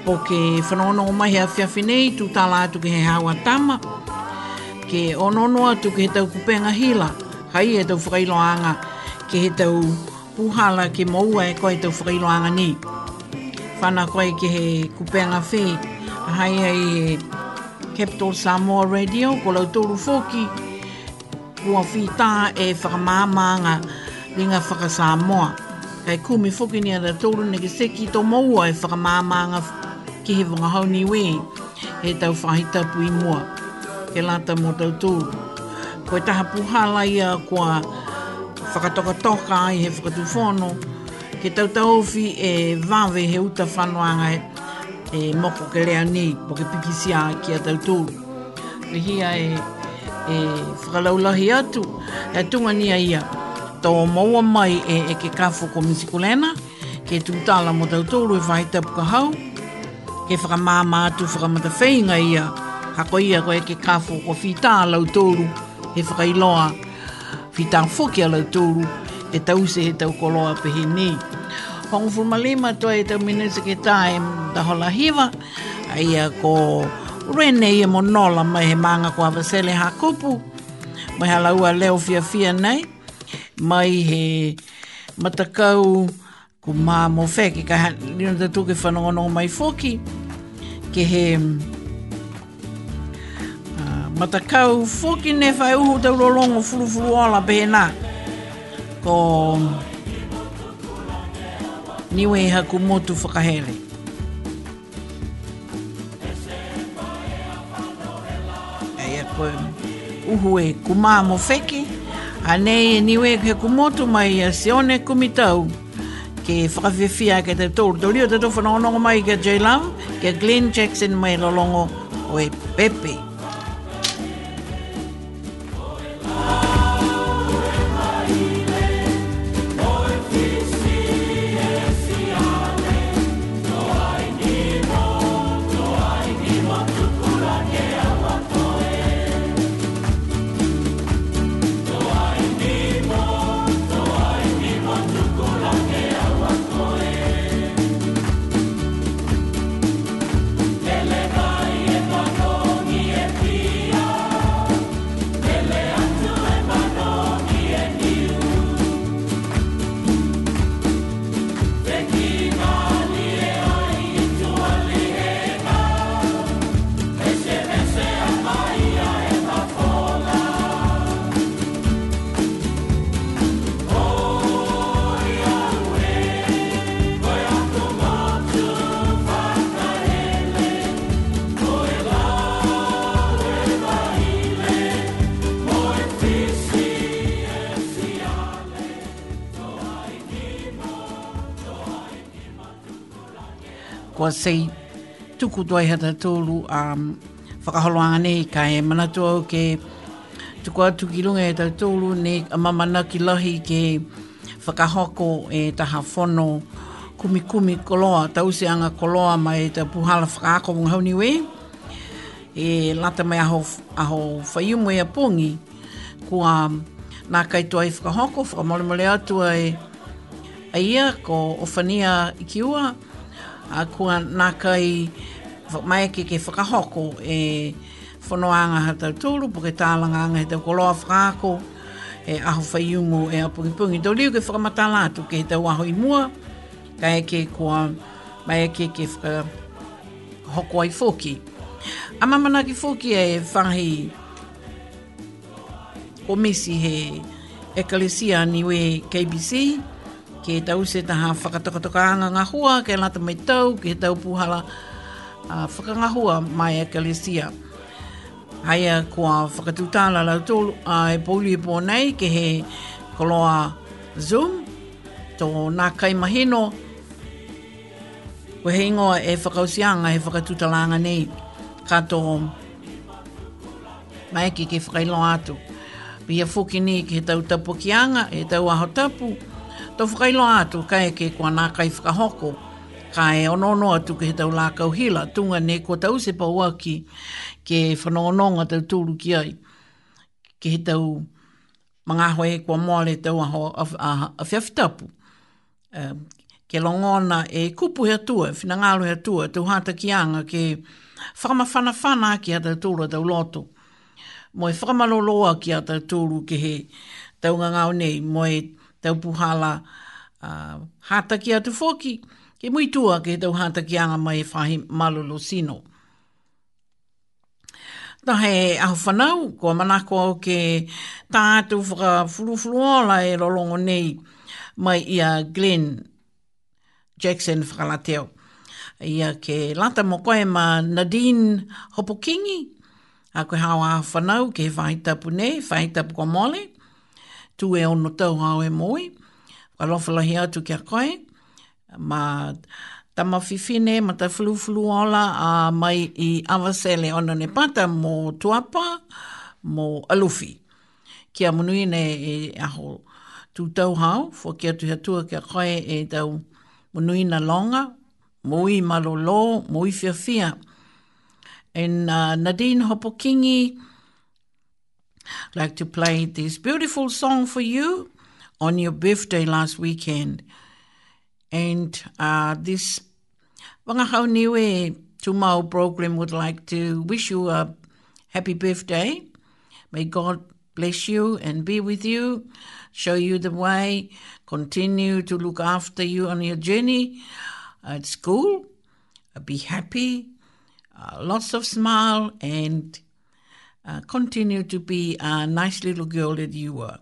po ke whanono o mahi a fiafi nei, tu tala atu ke he hawa tama, ke onono atu ke he tau kupenga hila, hai he tau whakailoanga, ke he tau puhala ke maua e koe tau whakailoanga ni. Whana koe ke he kupenga whi, hai hai he Capital Samoa Radio, ko lau tōru fōki, kua whita e whakamāmānga ringa whakasāmoa. Kai kumi fuki ni ara tōru ne ke seki tō maua e whakamāmānga ki he wanga hau ni we, he tau whahi tapu i mua, he lata mō tau tū. Koe taha puhala ia kua whakatoka toka ai he whakatū whono, ke tau tau fi e wawe he uta whanoanga e moko ke lea ni, po ke pikisia ki a tau tū. Rihia e, e whakalaulahi atu, e tunga ni a ia, tō maua mai e, e ke kafo ko misikulena, ke tūtala mō tau tōru e whaita puka hau, ke mama tu atu whakamata whainga ia, ha koe ia koe ke kafu o whitā lau tōru, he whakailoa, whitā whoki a lau tōru, e tause he tau koloa pehe ni. Pongu whumalima toa e tau minuta ke tae da hola hiva, a ia ko rene ia mo nola mai he manga kua vasele ha kupu, mai halaua leo fia fia nei, mai he matakau... Matakau ko mā mō whē ki ka lino te tūke whanongono mai fōki ke he uh, matakau fōki ne whai uhu te urolongo furu furu ala bēnā ko mm, niwe ha e ku motu whakahere uhu e kumā mō whēki a nei e niwe ke ku mai a sione kumitau kumitau ke whakawhiwhia ke te tōru tori o te tōwhanonongo mai ke J-Love, ke Glenn Jackson mai lolongo o e Pepe. kua sei tuku doi hata tōlu a um, whakaholoanga nei ka e manatu au ke tuku atu ki runga e tau tōlu ne a mamana ki lahi ke whakahoko e taha whono kumi kumi koloa tausianga koloa mai e tau puhala whakaako mung hauni we e lata mai aho, aho whaiumu e a pungi kua um, nā kaitua i whakahoko whakamolemole atua e a ia ko ofania i ki ua a kua nā kai mai ke ke whakahoko e whanoanga ha tau tūru, po ke tālanga anga he tau koloa whakako, e aho whaiungo e apungipungi. Tau liu ke whakamata lātu ke he tau aho i mua, ka e ke kua mai e ke ke whakahoko ai fōki. A mamana ki fōki e whahi o misi he Ekalesia Niwe KBC, ke tau se taha whakatakatakaanga nga hua, ke lata mai tau, ke tau puhala uh, whakanga hua mai a Kalesia. Haia kua whakatutala la tolu, ai e pōli e pōnei ke he koloa Zoom, tō nā kai mahino, ko he ingoa e whakausianga he whakatutalanga nei, ka tō mai ke ke whakailo atu. Pia fuki ni ke tau tapu ki anga, e tau aho tapu, Tau whakailo atu ka eke kua nā kai whakahoko. e onono atu ke he tau lā kauhila. Tunga ne kua tau se paua ki ke whanongononga tau tūru ki ai. Ke he tau mga hoi kua moale tau aho a whiawhitapu. Ke longona e kupu hea tua, whinangalo hea tua, tau hata ki anga ke whakamawhanawhana ki hata tūru a tau loto. Mo e whakamaloloa ki hata tūru ke he taunga ngau nei. Mo e tūru tau puhala uh, hataki atu foki, ke mui tua ke tau hataki anga mai e whahi malolo sino. Tahe au whanau, kua manako ke tātu whakafurufuruola e rolongo nei mai ia Glenn Jackson whakalateo. Ia ke lata mo koe ma Nadine Hopokingi, a koe hawa a whanau ke whaitapu nei, whaitapu kwa mole tu e ono tau hao e moi, walofala hea tu kia koe, ma tama fifine, ma ta fulu ola, a mai i awasele ono ne pata mo tuapa, mo alufi. Kia munui ne e aho tu tau hao, fo kia tu hea tua kia koe e tau munui na longa, moi malolo, moi fia fia. En uh, Nadine Hopokingi, Nadine Hopokingi, I'd like to play this beautiful song for you on your birthday last weekend. And uh, this Wangahau Niwe Tomorrow program would like to wish you a happy birthday. May God bless you and be with you, show you the way, continue to look after you on your journey at school. Be happy, uh, lots of smile, and uh, continue to be a nice little girl that you were.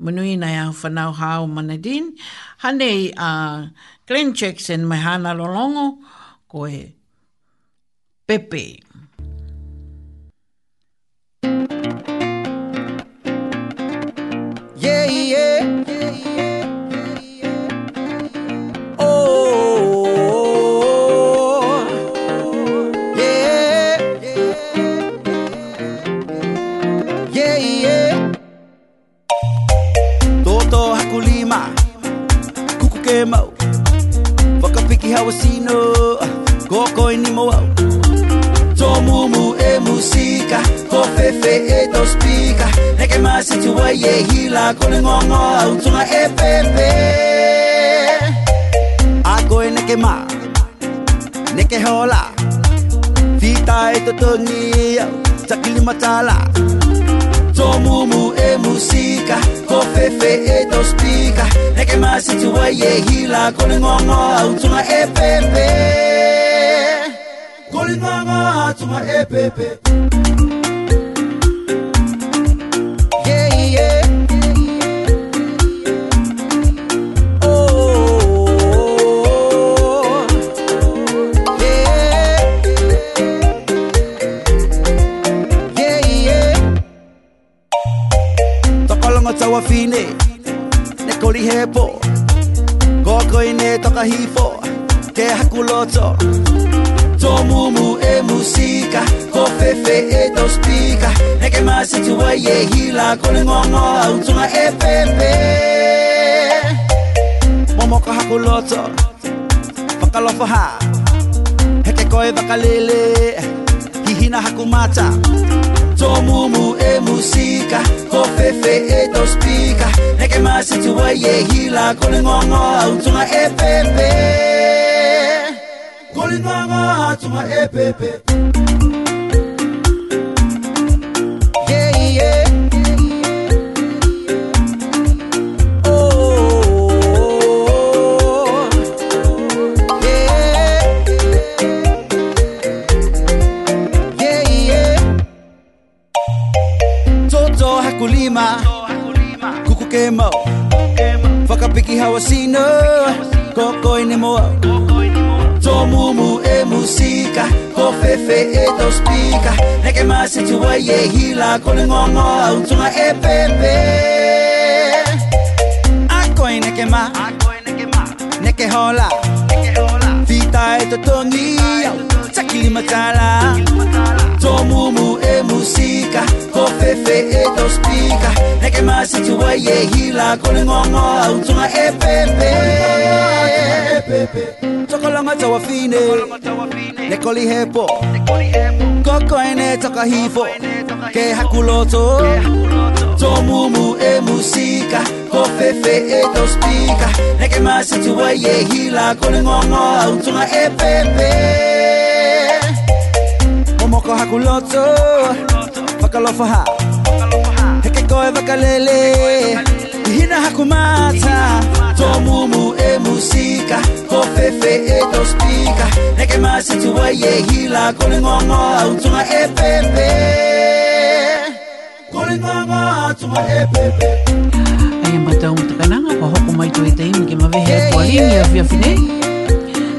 Manui nei au whanau hao manadin? din. Hanei a uh, Glenn Jackson mai hana lolongo koe Pepe. Pepe. hivyo kehakuloto tomumu emusika kofefe etospika nekemasituwa yehila kolingongo autunga epepe momoko hakuloto vakalofaha hekekoe vakalele ihina hakumata tomumu musika. pika Ko fefe e to spika Neke maa se tu wai e hila Kone ngoa ngoa au tunga e pepe Kone ngoa ngoa au tunga e pepe Ai ama tau mta kananga Ko hoko mai tu e te imi ke mawe hea kua hini a fia fine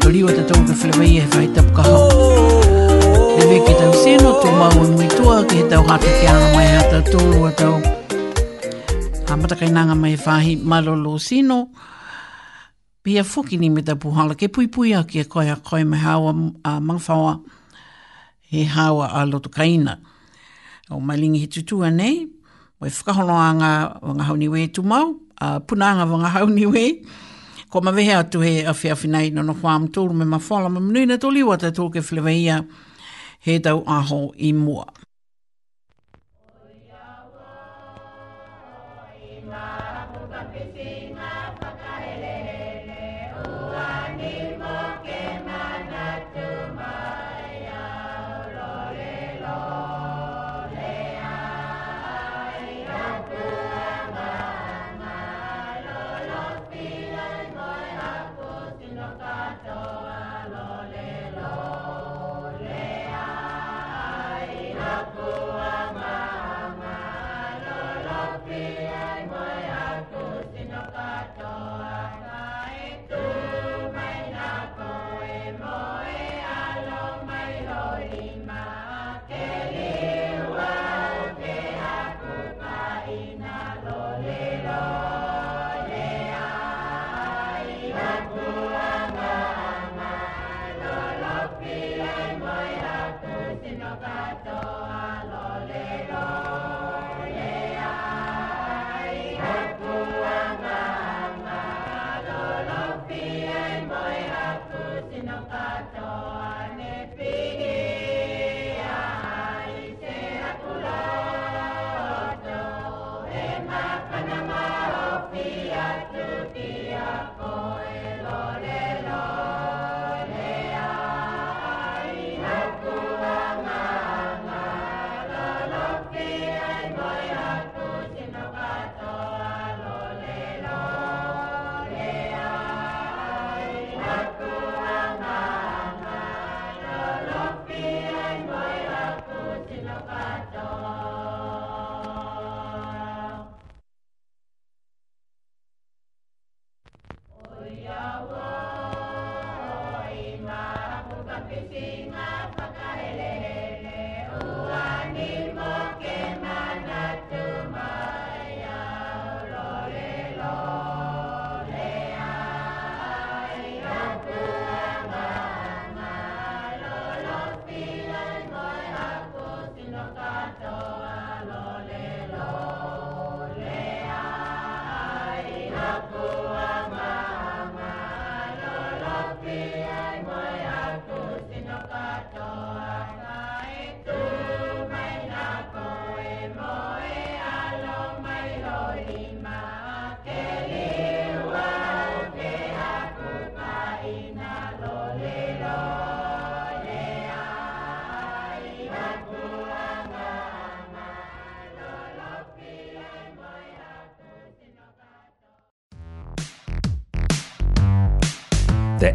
Ko liwa ta tau ke whilewai e fai tapu ka hau oh. Lewe ke tau seno tu mau e mui tua Ke he tau hata ke ana mai hata tolu a tau Ha matakainanga mai fahi malolo sino Ha matakainanga mai fahi malolo sino pia fuki ni me te puhala, ke pui pui a kia koe a koe me hawa a mangfawa, he hawa a loto kaina. O mailingi he tutua nei, oi whakaholoa ngā wanga hauniwe tu mau, a puna ngā wanga hauniwe, ko ma wehe atu he a whea whinai nono whaam tūru me mawhala, ma mnuina tō liwa te tō ke ia, he tau aho i mua.